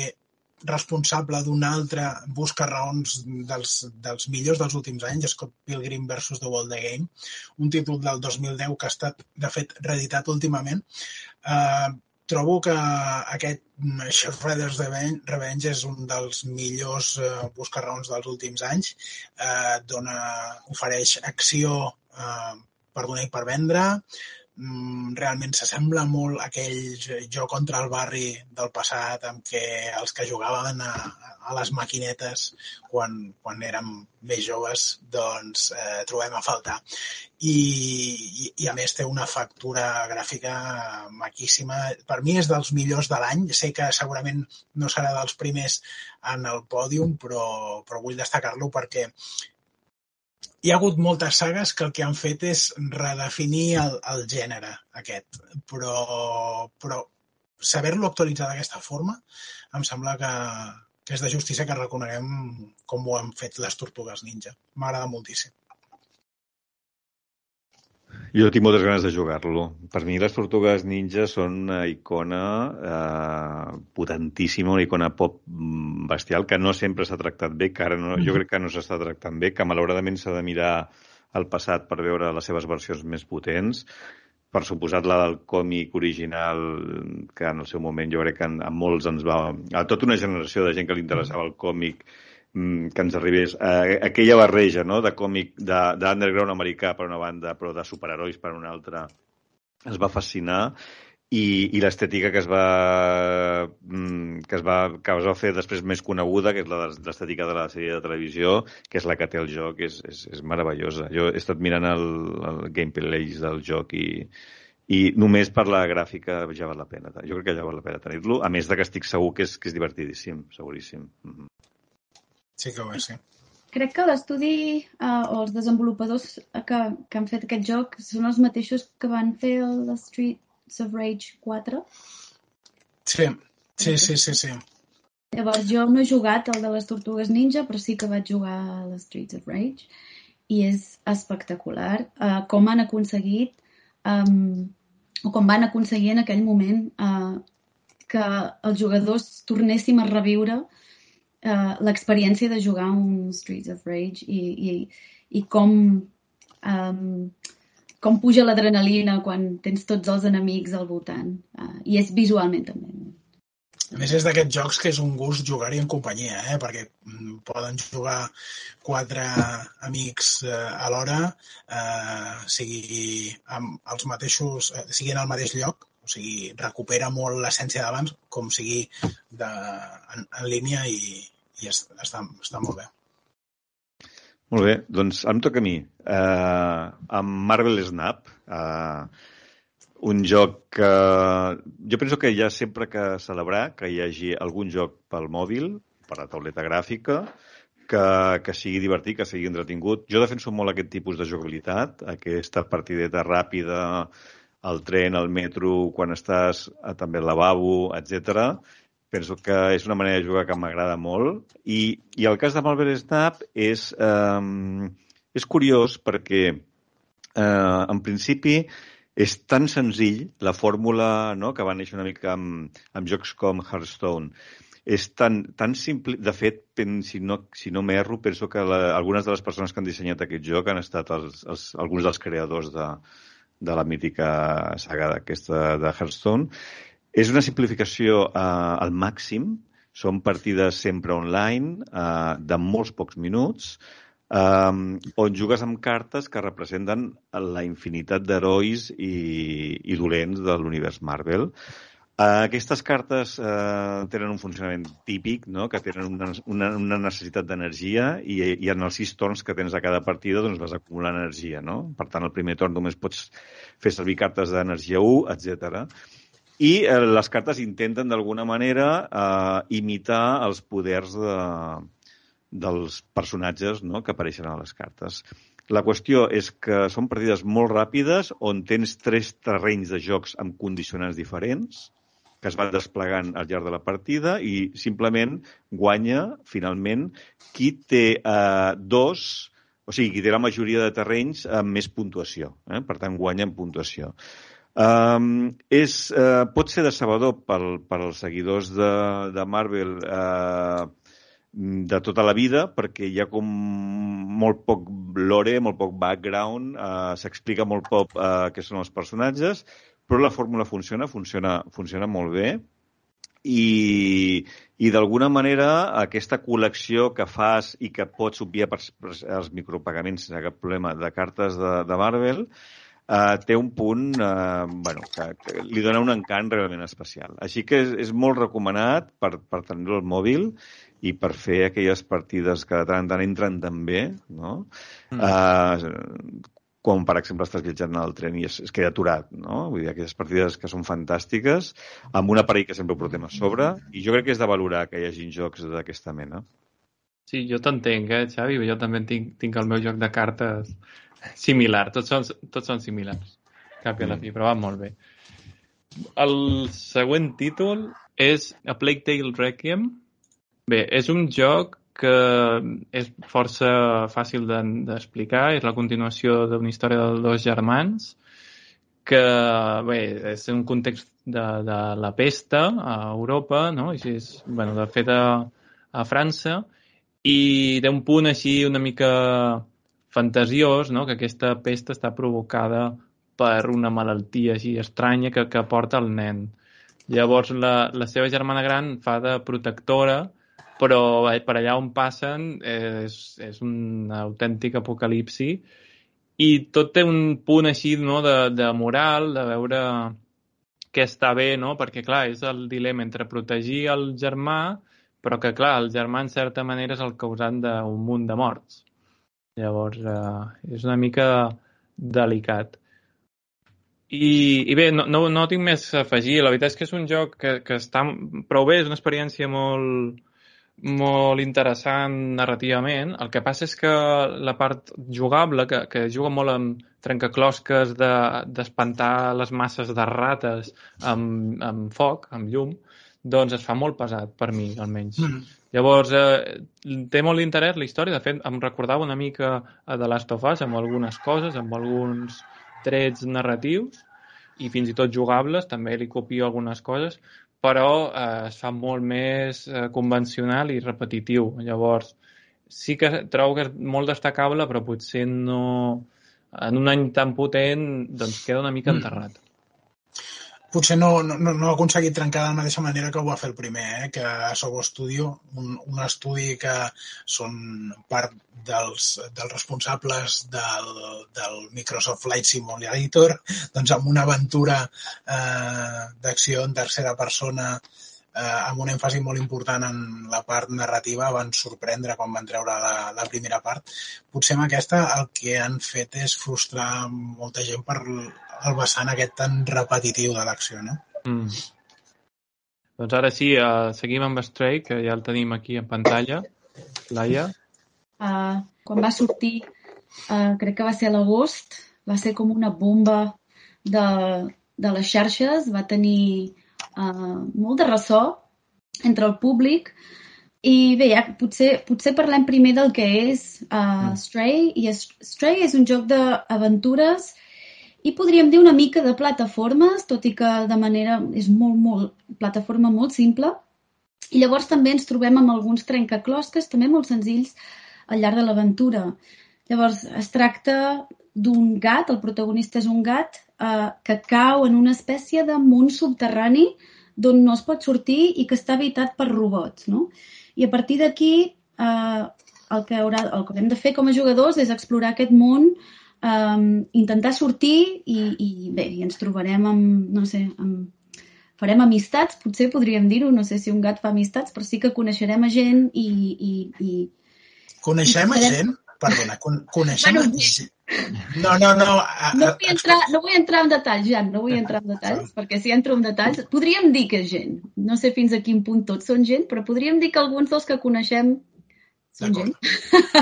responsable d'un altre busca raons dels, dels millors dels últims anys, Scott Pilgrim versus The World Game, un títol del 2010 que ha estat, de fet, reeditat últimament. Eh, trobo que aquest Shredder's Revenge és un dels millors eh, buscarraons dels últims anys. Eh, dona, ofereix acció eh, per donar i per vendre. Mm, realment s'assembla molt a aquell joc contra el barri del passat en què els que jugaven a, a les maquinetes quan, quan érem més joves, doncs eh, trobem a faltar. I, i, I a més té una factura gràfica maquíssima. Per mi és dels millors de l'any. Sé que segurament no serà dels primers en el pòdium, però, però vull destacar-lo perquè hi ha hagut moltes sagues que el que han fet és redefinir el, el gènere aquest, però, però saber-lo actualitzar d'aquesta forma em sembla que, que és de justícia que reconeguem com ho han fet les Tortugues Ninja. M'agrada moltíssim. Jo tinc moltes ganes de jugar-lo. Per mi les Tortugues Ninja són una icona eh, potentíssima, una icona pop mm, bestial que no sempre s'ha tractat bé, que ara no, jo crec que no s'està tractant bé, que malauradament s'ha de mirar al passat per veure les seves versions més potents. Per suposat la del còmic original, que en el seu moment jo crec que a molts ens va... A tota una generació de gent que li interessava el còmic que ens arribés eh, aquella barreja no? de còmic d'underground americà per una banda, però de superherois per una altra, es va fascinar i, i l'estètica que es va mm, que es va que es va fer després més coneguda, que és l'estètica de la sèrie de televisió, que és la que té el joc, és, és, és meravellosa. Jo he estat mirant el, el gameplay del joc i, i només per la gràfica ja val la pena. Jo crec que ja val la pena tenir-lo, a més de que estic segur que és, que és divertidíssim, seguríssim. Mm -hmm. Sí que ho és, sí. Crec que l'estudi uh, o els desenvolupadors que, que han fet aquest joc són els mateixos que van fer el Streets of Rage 4. Sí, sí, sí, sí, sí. Llavors, jo no he jugat el de les Tortugues Ninja, però sí que vaig jugar a les Streets of Rage i és espectacular uh, com han aconseguit um, o com van aconseguir en aquell moment uh, que els jugadors tornéssim a reviure uh, l'experiència de jugar un Streets of Rage i, i, i com, um, com puja l'adrenalina quan tens tots els enemics al voltant. Uh, I és visualment també. A més, és d'aquests jocs que és un gust jugar-hi en companyia, eh? perquè mm, poden jugar quatre amics eh, alhora, eh, sigui amb els mateixos, eh, sigui en el mateix lloc, o sigui, recupera molt l'essència d'abans, com sigui de, en, en línia i, i està, està molt bé. Molt bé, doncs em toca a mi. Uh, amb Marvel Snap, uh, un joc que jo penso que ja sempre que celebrar que hi hagi algun joc pel mòbil, per la tauleta gràfica, que, que sigui divertit, que sigui entretingut. Jo defenso molt aquest tipus de jugabilitat, aquesta partideta ràpida, al tren, al metro, quan estàs a, també al lavabo, etc penso que és una manera de jugar que m'agrada molt. I, I el cas de Marvel Snap és, eh, és curiós perquè, eh, en principi, és tan senzill, la fórmula no, que va néixer una mica amb, amb jocs com Hearthstone, és tan, tan simple... De fet, si no, si no m'erro, penso que la, algunes de les persones que han dissenyat aquest joc han estat els, els, alguns dels creadors de, de la mítica saga d'aquesta de Hearthstone és una simplificació eh, al màxim. Són partides sempre online, eh, de molts pocs minuts, eh, on jugues amb cartes que representen la infinitat d'herois i, i dolents de l'univers Marvel. Uh, aquestes cartes uh, tenen un funcionament típic, no? que tenen una, una, una necessitat d'energia i, i en els sis torns que tens a cada partida doncs vas acumulant energia. No? Per tant, el primer torn només pots fer servir cartes d'energia 1, etc. I eh, les cartes intenten d'alguna manera eh, imitar els poders de, dels personatges no, que apareixen a les cartes. La qüestió és que són partides molt ràpides on tens tres terrenys de jocs amb condicionants diferents que es van desplegant al llarg de la partida i simplement guanya, finalment, qui té eh, dos, o sigui, qui té la majoria de terrenys amb més puntuació. Eh? Per tant, guanya en puntuació. Um, és, uh, pot ser decebedor pel, per als seguidors de, de Marvel uh, de tota la vida perquè hi ha com molt poc lore, molt poc background, uh, s'explica molt poc uh, què són els personatges, però la fórmula funciona, funciona, funciona molt bé. I, i d'alguna manera aquesta col·lecció que fas i que pots obviar per, per els micropagaments sense cap problema de cartes de, de Marvel eh, té un punt eh, bueno, que, que li dona un encant realment especial. Així que és, és molt recomanat per, per tenir-lo al mòbil i per fer aquelles partides que de tant en tant entren també, no? Mm. Uh, quan, per exemple, estàs viatjant en el tren i es, es queda aturat, no? Vull dir, aquelles partides que són fantàstiques, amb un aparell que sempre ho portem a sobre, i jo crec que és de valorar que hi hagi jocs d'aquesta mena. Sí, jo t'entenc, eh, Xavi? Jo també tinc, tinc el meu joc de cartes similar. Tots són, tots són similars. Cap i a la fi, però va molt bé. El següent títol és A Plague Tale Requiem. Bé, és un joc que és força fàcil d'explicar. De, és la continuació d'una història de dos germans que, bé, és un context de, de la pesta a Europa, no? I és, bueno, de fet, a, a França, i d'un punt així una mica fantasiós, no? que aquesta pesta està provocada per una malaltia així estranya que, que porta el nen. Llavors la, la seva germana gran fa de protectora, però eh, per allà on passen és, és un autèntic apocalipsi i tot té un punt així no, de, de moral, de veure què està bé, no? perquè clar, és el dilema entre protegir el germà però que, clar, el germà, en certa manera, és el causant d'un munt de morts. Llavors, eh, és una mica delicat. I, i bé, no, no, no tinc més a afegir. La veritat és que és un joc que, que està prou bé, és una experiència molt, molt interessant narrativament. El que passa és que la part jugable, que, que juga molt amb trencaclosques d'espantar de, les masses de rates amb, amb foc, amb llum, doncs es fa molt pesat, per mi, almenys. Mm. Llavors, eh, té molt d'interès la història. De fet, em recordava una mica a The Last of Us, amb algunes coses, amb alguns trets narratius i fins i tot jugables, també li copio algunes coses, però eh, es fa molt més eh, convencional i repetitiu. Llavors, sí que trobo que és molt destacable, però potser no... En un any tan potent, doncs queda una mica mm. Potser no, no, no ha aconseguit trencar de la mateixa manera que ho va fer el primer, eh? que a Sobo Studio, un, un estudi que són part dels, dels responsables del, del Microsoft Flight Simulator, doncs amb una aventura eh, d'acció en tercera persona eh, amb un èmfasi molt important en la part narrativa, van sorprendre quan van treure la, la primera part. Potser amb aquesta el que han fet és frustrar molta gent per el vessant aquest tan repetitiu de l'acció, no? Mm. Doncs ara sí, uh, seguim amb Stray, que ja el tenim aquí en pantalla. Laia? Uh, quan va sortir, uh, crec que va ser a l'agost, va ser com una bomba de, de les xarxes, va tenir uh, molt de ressò entre el públic i bé, ja, potser, potser parlem primer del que és uh, Stray i Stray és un joc d'aventures i podríem dir una mica de plataformes, tot i que de manera és molt, molt, plataforma molt simple. I llavors també ens trobem amb alguns trencaclosques, també molt senzills, al llarg de l'aventura. Llavors, es tracta d'un gat, el protagonista és un gat, eh, que cau en una espècie de món subterrani d'on no es pot sortir i que està habitat per robots. No? I a partir d'aquí, eh, el, que haurà, el que hem de fer com a jugadors és explorar aquest món um, intentar sortir i, i bé, i ens trobarem amb, no sé, amb, farem amistats, potser podríem dir-ho, no sé si un gat fa amistats, però sí que coneixerem a gent i... i, i Coneixem i a gent? Perdona, con coneixem bueno, a gent? No, no, no. A, no, vull entrar, no vull entrar en detalls, Jan, no vull entrar en detalls, perquè si entro en detalls, podríem dir que és gent. No sé fins a quin punt tots són gent, però podríem dir que alguns dels que coneixem són gent.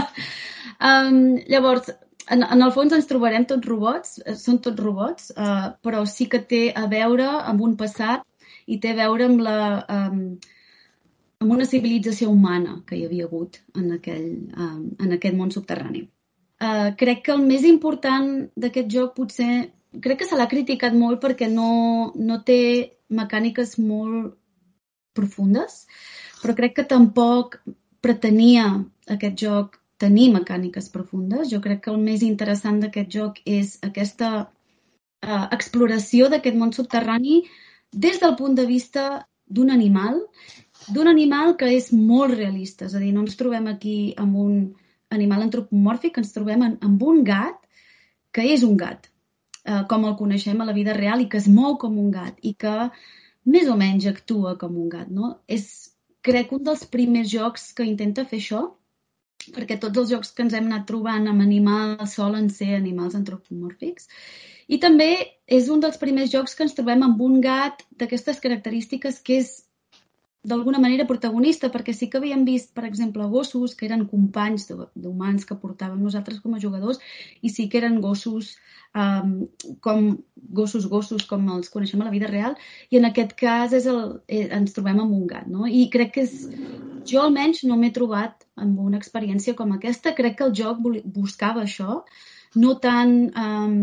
um, llavors, en, en el fons ens trobarem tots robots, eh, són tots robots, eh, però sí que té a veure amb un passat i té a veure amb, la, eh, amb una civilització humana que hi havia hagut en, aquell, eh, en aquest món subterrani. Eh, crec que el més important d'aquest joc potser... Crec que se l'ha criticat molt perquè no, no té mecàniques molt profundes, però crec que tampoc pretenia aquest joc tenir mecàniques profundes. Jo crec que el més interessant d'aquest joc és aquesta uh, exploració d'aquest món subterrani des del punt de vista d'un animal, d'un animal que és molt realista. És a dir, no ens trobem aquí amb un animal antropomòrfic, ens trobem en, amb un gat que és un gat, uh, com el coneixem a la vida real i que es mou com un gat i que més o menys actua com un gat. No? És crec, un dels primers jocs que intenta fer això, perquè tots els jocs que ens hem anat trobant amb animals solen ser animals antropomòrfics. I també és un dels primers jocs que ens trobem amb un gat d'aquestes característiques que és d'alguna manera protagonista, perquè sí que havíem vist, per exemple, gossos que eren companys d'humans que portàvem nosaltres com a jugadors i sí que eren gossos um, com gossos gossos com els coneixem a la vida real i en aquest cas és el, eh, ens trobem amb un gat, no? I crec que és, jo almenys no m'he trobat amb una experiència com aquesta, crec que el joc buscava això, no tant um,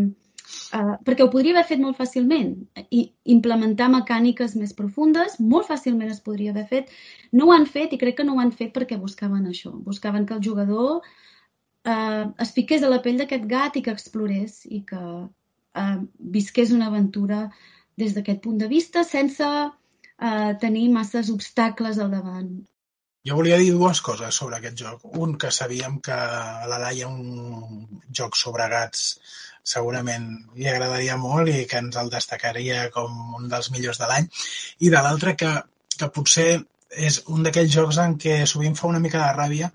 Uh, perquè ho podria haver fet molt fàcilment i implementar mecàniques més profundes, molt fàcilment es podria haver fet. No ho han fet i crec que no ho han fet perquè buscaven això. Buscaven que el jugador uh, es fiqués a la pell d'aquest gat i que explorés i que uh, visqués una aventura des d'aquest punt de vista sense uh, tenir masses obstacles al davant. Jo volia dir dues coses sobre aquest joc. Un, que sabíem que a la Laia un joc sobre gats segurament li agradaria molt i que ens el destacaria com un dels millors de l'any. I de l'altre que, que potser és un d'aquells jocs en què sovint fa una mica de ràbia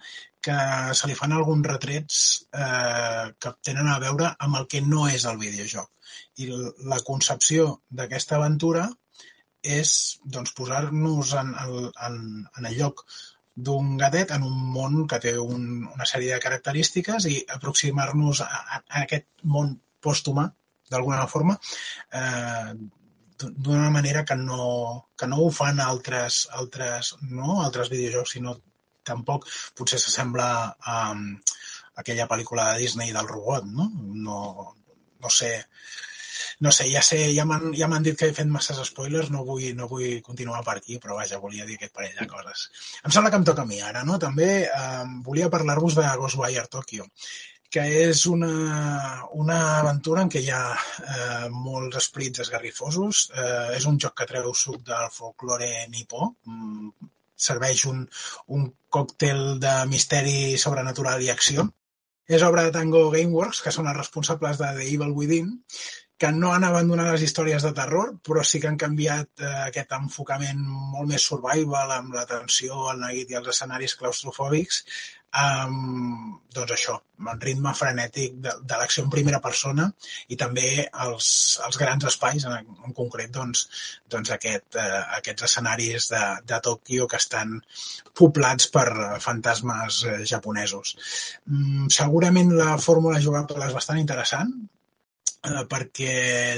que se li fan alguns retrets eh, que tenen a veure amb el que no és el videojoc. I la concepció d'aquesta aventura és doncs, posar-nos en, en, en el lloc d'un gatet en un món que té un, una sèrie de característiques i aproximar-nos a, a, a aquest món pòsthumà, d'alguna forma, eh, d'una manera que no, que no ho fan altres, altres, no? altres videojocs, sinó tampoc potser s'assembla a, a aquella pel·lícula de Disney del robot, no? No, no sé, no sé, ja sé, ja m'han ja dit que he fet masses spoilers, no vull, no vull continuar per aquí, però vaja, volia dir aquest parell de coses. Em sembla que em toca a mi ara, no? També eh, volia parlar-vos de Ghostwire Tokyo que és una, una aventura en què hi ha eh, molts esprits esgarrifosos. Eh, és un joc que treu suc del folklore nipó. Mm, serveix un, un còctel de misteri sobrenatural i acció. És obra de Tango Gameworks, que són els responsables de The Evil Within, que no han abandonat les històries de terror, però sí que han canviat eh, aquest enfocament molt més survival amb la tensió, el neguit i els escenaris claustrofòbics amb, doncs això, amb ritme frenètic de, de l'acció en primera persona i també els, els grans espais, en, en concret doncs, doncs aquest, eh, aquests escenaris de, de Tòquio que estan poblats per fantasmes eh, japonesos. Mm, segurament la fórmula jugable és bastant interessant, perquè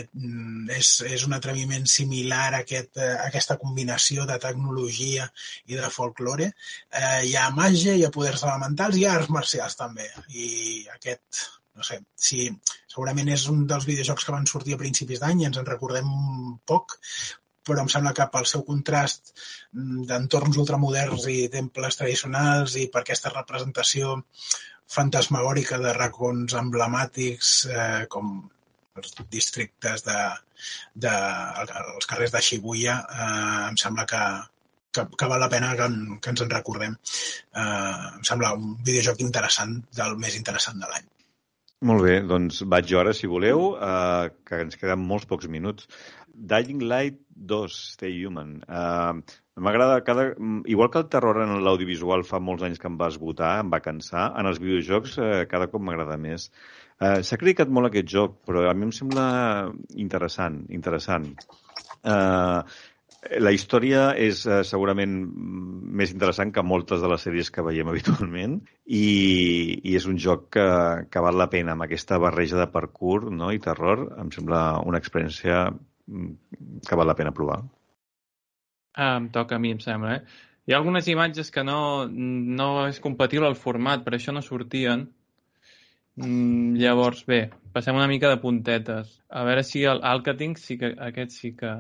mm, és, és un atreviment similar a, aquest, eh, a aquesta combinació de tecnologia i de folklore. Eh, hi ha màgia, hi ha poders elementals hi ha arts marcials també. I aquest, no sé, si segurament és un dels videojocs que van sortir a principis d'any i ens en recordem poc, però em sembla que pel seu contrast mm, d'entorns ultramoderns i temples tradicionals i per aquesta representació fantasmagòrica de racons emblemàtics eh, com els districtes de, de els carrers de Shibuya, eh, em sembla que, que, que val la pena que, en, que ens en recordem. Eh, em sembla un videojoc interessant, del més interessant de l'any. Molt bé, doncs vaig jo ara, si voleu, eh, que ens queden molts pocs minuts. Dying Light 2, Stay Human. Eh, M'agrada cada... Igual que el terror en l'audiovisual fa molts anys que em va esgotar, em va cansar, en els videojocs eh, cada cop m'agrada més. Uh, S'ha criticat molt aquest joc, però a mi em sembla interessant, interessant. Uh, la història és uh, segurament més interessant que moltes de les sèries que veiem habitualment i, i és un joc que, que val la pena amb aquesta barreja de parkour no? i terror. Em sembla una experiència mm, que val la pena provar. Ah, em toca a mi, em sembla. Eh? Hi ha algunes imatges que no, no és compatible al format, per això no sortien, Mm, llavors, bé, passem una mica de puntetes. A veure si el, tinc, sí que, aquest sí que,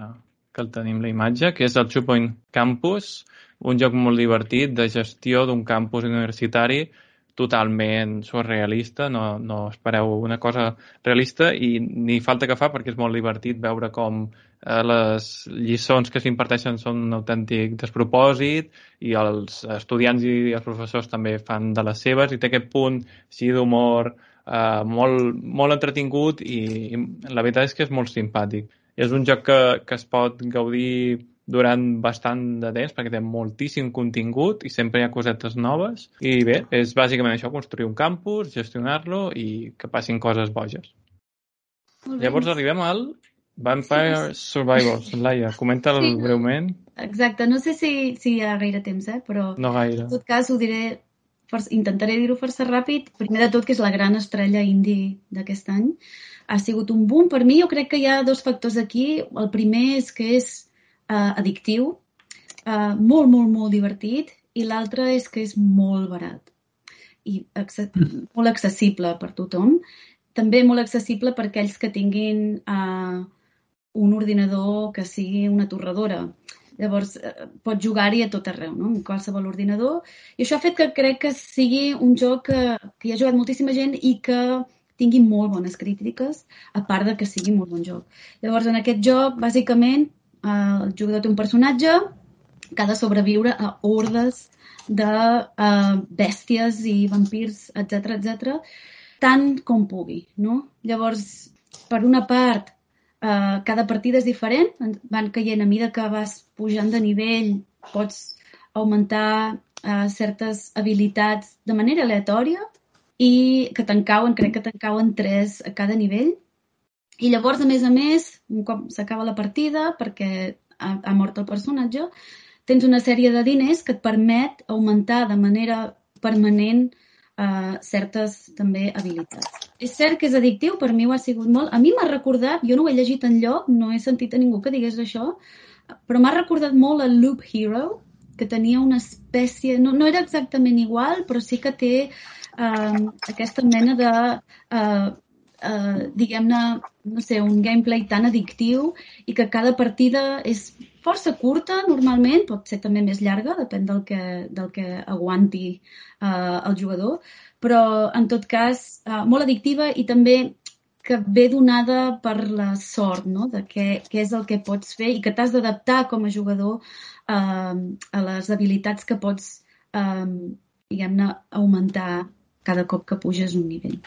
que el tenim la imatge, que és el Two Point Campus, un joc molt divertit de gestió d'un campus universitari totalment surrealista, no, no espereu una cosa realista i ni falta que fa perquè és molt divertit veure com eh, les lliçons que s'imparteixen són un autèntic despropòsit i els estudiants i els professors també fan de les seves i té aquest punt així d'humor eh, molt, molt entretingut i, i la veritat és que és molt simpàtic. És un joc que, que es pot gaudir durant bastant de temps perquè té moltíssim contingut i sempre hi ha cosetes noves i bé, és bàsicament això, construir un campus, gestionar-lo i que passin coses boges. Llavors arribem al Vampire Survivors. Laia, comenta'l Sí. breument. Exacte, no sé si, si hi ha gaire temps, eh? però No gaire. en tot cas ho diré, força, intentaré dir-ho força ràpid. Primer de tot, que és la gran estrella indie d'aquest any. Ha sigut un boom. Per mi jo crec que hi ha dos factors aquí. El primer és que és uh, addictiu, uh, molt, molt, molt divertit, i l'altre és que és molt barat i acce molt accessible per tothom. També molt accessible per aquells que tinguin uh, un ordinador que sigui una torradora. Llavors, eh, pots jugar-hi a tot arreu, no? en qualsevol ordinador. I això ha fet que crec que sigui un joc que, que hi ha jugat moltíssima gent i que tingui molt bones crítiques, a part de que sigui molt bon joc. Llavors, en aquest joc, bàsicament, el jugador té un personatge que ha de sobreviure a hordes de eh, bèsties i vampirs, etc etc, tant com pugui. No? Llavors, per una part, eh, cada partida és diferent, en- van caient a mida que vas pujant de nivell, pots augmentar eh, certes habilitats de manera aleatòria i que te'n cauen, crec que te'n cauen tres a cada nivell. I llavors, a més a més, un cop s'acaba la partida, perquè ha, ha mort el personatge, tens una sèrie de diners que et permet augmentar de manera permanent uh, certes també habilitats. És cert que és addictiu, per mi ho ha sigut molt. A mi m'ha recordat, jo no ho he llegit en lloc, no he sentit a ningú que digués això, però m'ha recordat molt el Loop Hero, que tenia una espècie... No, no era exactament igual, però sí que té uh, aquesta mena de... Uh, uh, diguem-ne, no sé, un gameplay tan addictiu i que cada partida és força curta normalment, pot ser també més llarga, depèn del que, del que aguanti uh, el jugador, però en tot cas uh, molt addictiva i també que ve donada per la sort, no? de què, què és el que pots fer i que t'has d'adaptar com a jugador uh, a les habilitats que pots, uh, diguem-ne, augmentar cada cop que puges un nivell.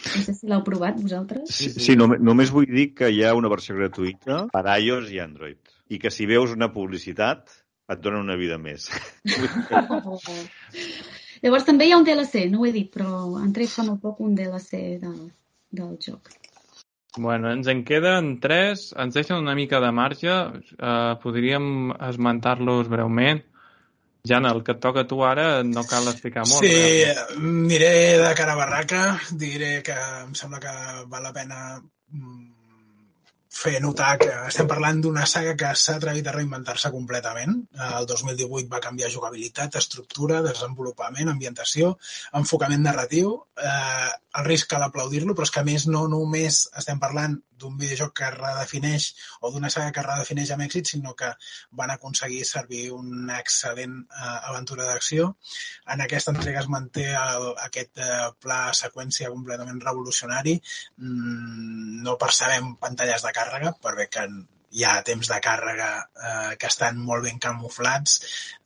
No sé si l'heu provat vosaltres. Sí, sí només, només vull dir que hi ha una versió gratuïta per a iOS i Android. I que si veus una publicitat et dona una vida més. Llavors també hi ha un DLC, no ho he dit, però han tret fa molt poc un DLC del, del joc. Bueno, ens en queden tres, ens deixen una mica de marge, uh, podríem esmentar-los breument. Jana, el que et toca a tu ara no cal explicar molt. Sí, realment. aniré de cara a barraca, diré que em sembla que val la pena mm, fer notar que estem parlant d'una saga que s'ha atrevit a reinventar-se completament. Eh, El 2018 va canviar jugabilitat, estructura, desenvolupament, ambientació, enfocament narratiu. Eh, el risc cal aplaudir-lo, però és que a més no només estem parlant d'un videojoc que redefineix o d'una saga que redefineix amb èxit, sinó que van aconseguir servir una excel·lent eh, aventura d'acció. En aquesta entrega es manté el, aquest eh, pla seqüència completament revolucionari. Mm, no percebem pantalles de càrrega, per bé que hi ha temps de càrrega eh, que estan molt ben camuflats.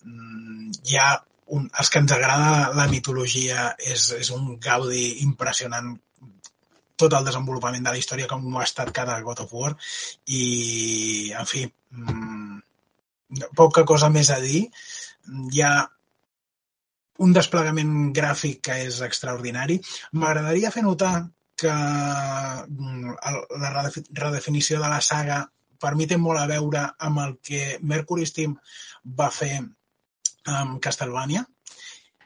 Mm, hi ha un, els que ens agrada la mitologia és, és un gaudi impressionant tot el desenvolupament de la història com ho ha estat cada God of War i, en fi, mmm, poca cosa més a dir. Hi ha un desplegament gràfic que és extraordinari. M'agradaria fer notar que mm, la redefinició de la saga per mi té molt a veure amb el que Mercury Steam va fer amb Castlevania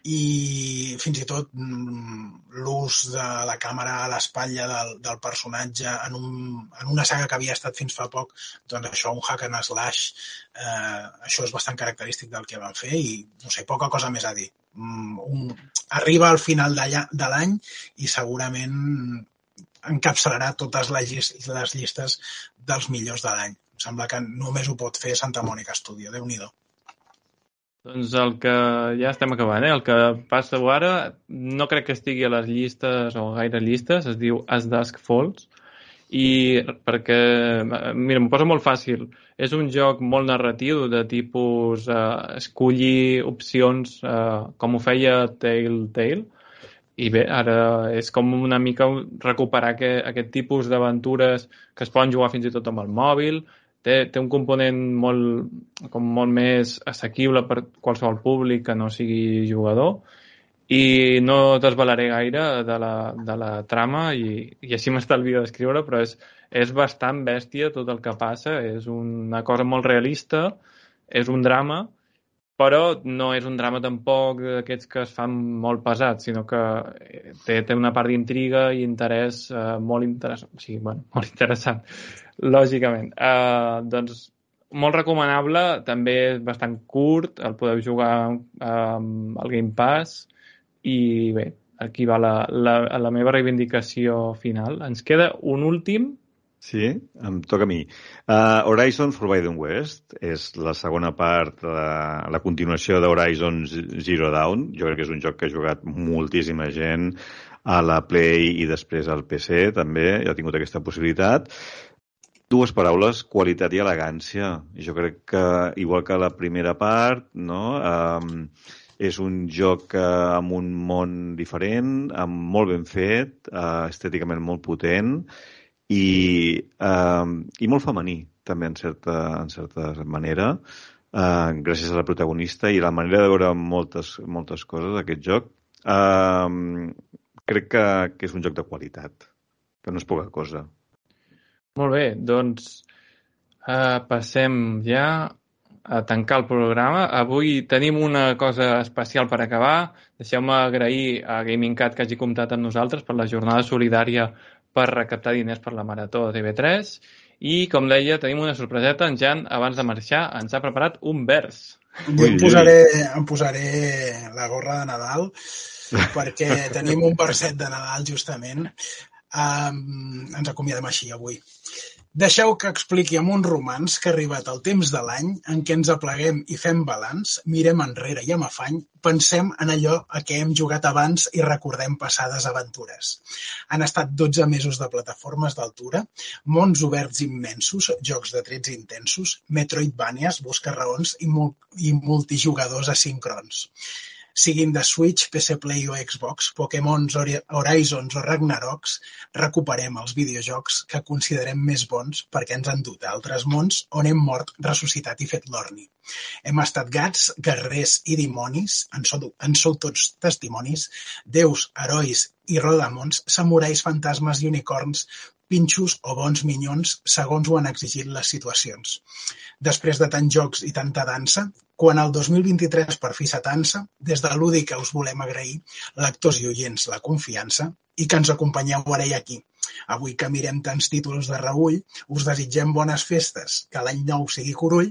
i fins i tot l'ús de la càmera a l'espatlla del, del personatge en, un, en una saga que havia estat fins fa poc, doncs això, un hack and slash, eh, això és bastant característic del que van fer i, no sé, poca cosa més a dir. Un, arriba al final de l'any i segurament encapçalarà totes les, llistes, les llistes dels millors de l'any. Em sembla que només ho pot fer Santa Mònica Studio, déu nhi doncs el que ja estem acabant, eh? el que passa ara no crec que estigui a les llistes o gaire llistes, es diu As Dusk Falls i perquè, mira, m'ho posa molt fàcil. És un joc molt narratiu de tipus eh, escollir opcions eh, com ho feia Telltale. I bé, ara és com una mica recuperar aquest, aquest tipus d'aventures que es poden jugar fins i tot amb el mòbil. Té, té un component molt, com molt més assequible per qualsevol públic que no sigui jugador i no desvalaré gaire de la, de la trama i, i així m'estalvio d'escriure, però és, és bastant bèstia tot el que passa, és una cosa molt realista, és un drama, però no és un drama tampoc d'aquests que es fan molt pesats, sinó que té, té una part d'intriga i interès eh, molt interessant, o sigui, bueno, molt interessant, lògicament. Eh, doncs molt recomanable, també és bastant curt, el podeu jugar eh, al Game Pass i bé, aquí va la, la, la meva reivindicació final. Ens queda un últim Sí, em toca a mi. Uh, Horizon Forbidden West és la segona part, la, la continuació d'Horizon Zero Dawn. Jo crec que és un joc que ha jugat moltíssima gent a la Play i després al PC també, ja ha tingut aquesta possibilitat. Dues paraules, qualitat i elegància. Jo crec que, igual que la primera part, no? Um, és un joc uh, amb un món diferent, amb molt ben fet, uh, estèticament molt potent, i, eh, i molt femení, també, en certa, en certa manera, eh, gràcies a la protagonista i la manera de veure moltes, moltes coses d'aquest joc. Eh, crec que, que és un joc de qualitat, que no és poca cosa. Molt bé, doncs uh, passem ja a tancar el programa. Avui tenim una cosa especial per acabar. Deixeu-me agrair a Gaming Cat que hagi comptat amb nosaltres per la jornada solidària per recaptar diners per la Marató de TV3 i, com deia, tenim una sorpreseta. En Jan, abans de marxar, ens ha preparat un vers. Jo em posaré, em posaré la gorra de Nadal perquè tenim un verset de Nadal, justament. Um, ens acomiadem així avui. Deixeu que expliqui amb un romanç que arribat el temps de l'any en què ens apleguem i fem balanç, mirem enrere i amb afany, pensem en allò a què hem jugat abans i recordem passades aventures. Han estat 12 mesos de plataformes d'altura, mons oberts immensos, jocs de trets intensos, Metroidvanias, busca raons i, mul i multijugadors asincrons siguin de Switch, PC Play o Xbox, Pokémons, Horizons o Ragnaroks, recuperem els videojocs que considerem més bons perquè ens han dut a altres mons on hem mort, ressuscitat i fet l'orni. Hem estat gats, guerrers i dimonis, en sou, en sou tots testimonis, déus, herois i rodamons, samurais, fantasmes i unicorns, pinxos o bons minyons segons ho han exigit les situacions. Després de tants jocs i tanta dansa, quan el 2023 per fi s'atansa, des de Lúdica us volem agrair, lectors i oients, la confiança i que ens acompanyeu ara i aquí. Avui que mirem tants títols de reull, us desitgem bones festes, que l'any nou sigui corull,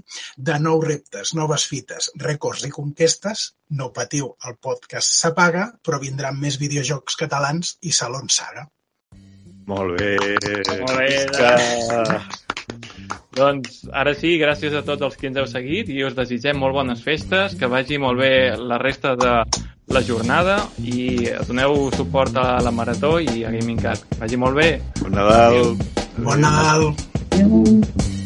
de nous reptes, noves fites, rècords i conquestes. No patiu, el podcast s'apaga, però vindran més videojocs catalans i Salon Saga. Molt bé. Molt bé. Doncs... Doncs ara sí, gràcies a tots els que ens heu seguit i us desitgem molt bones festes, que vagi molt bé la resta de la jornada i doneu suport a la Marató i a Gaming Cat. Vagi molt bé. Bon Nadal. Bon Nadal. Adéu.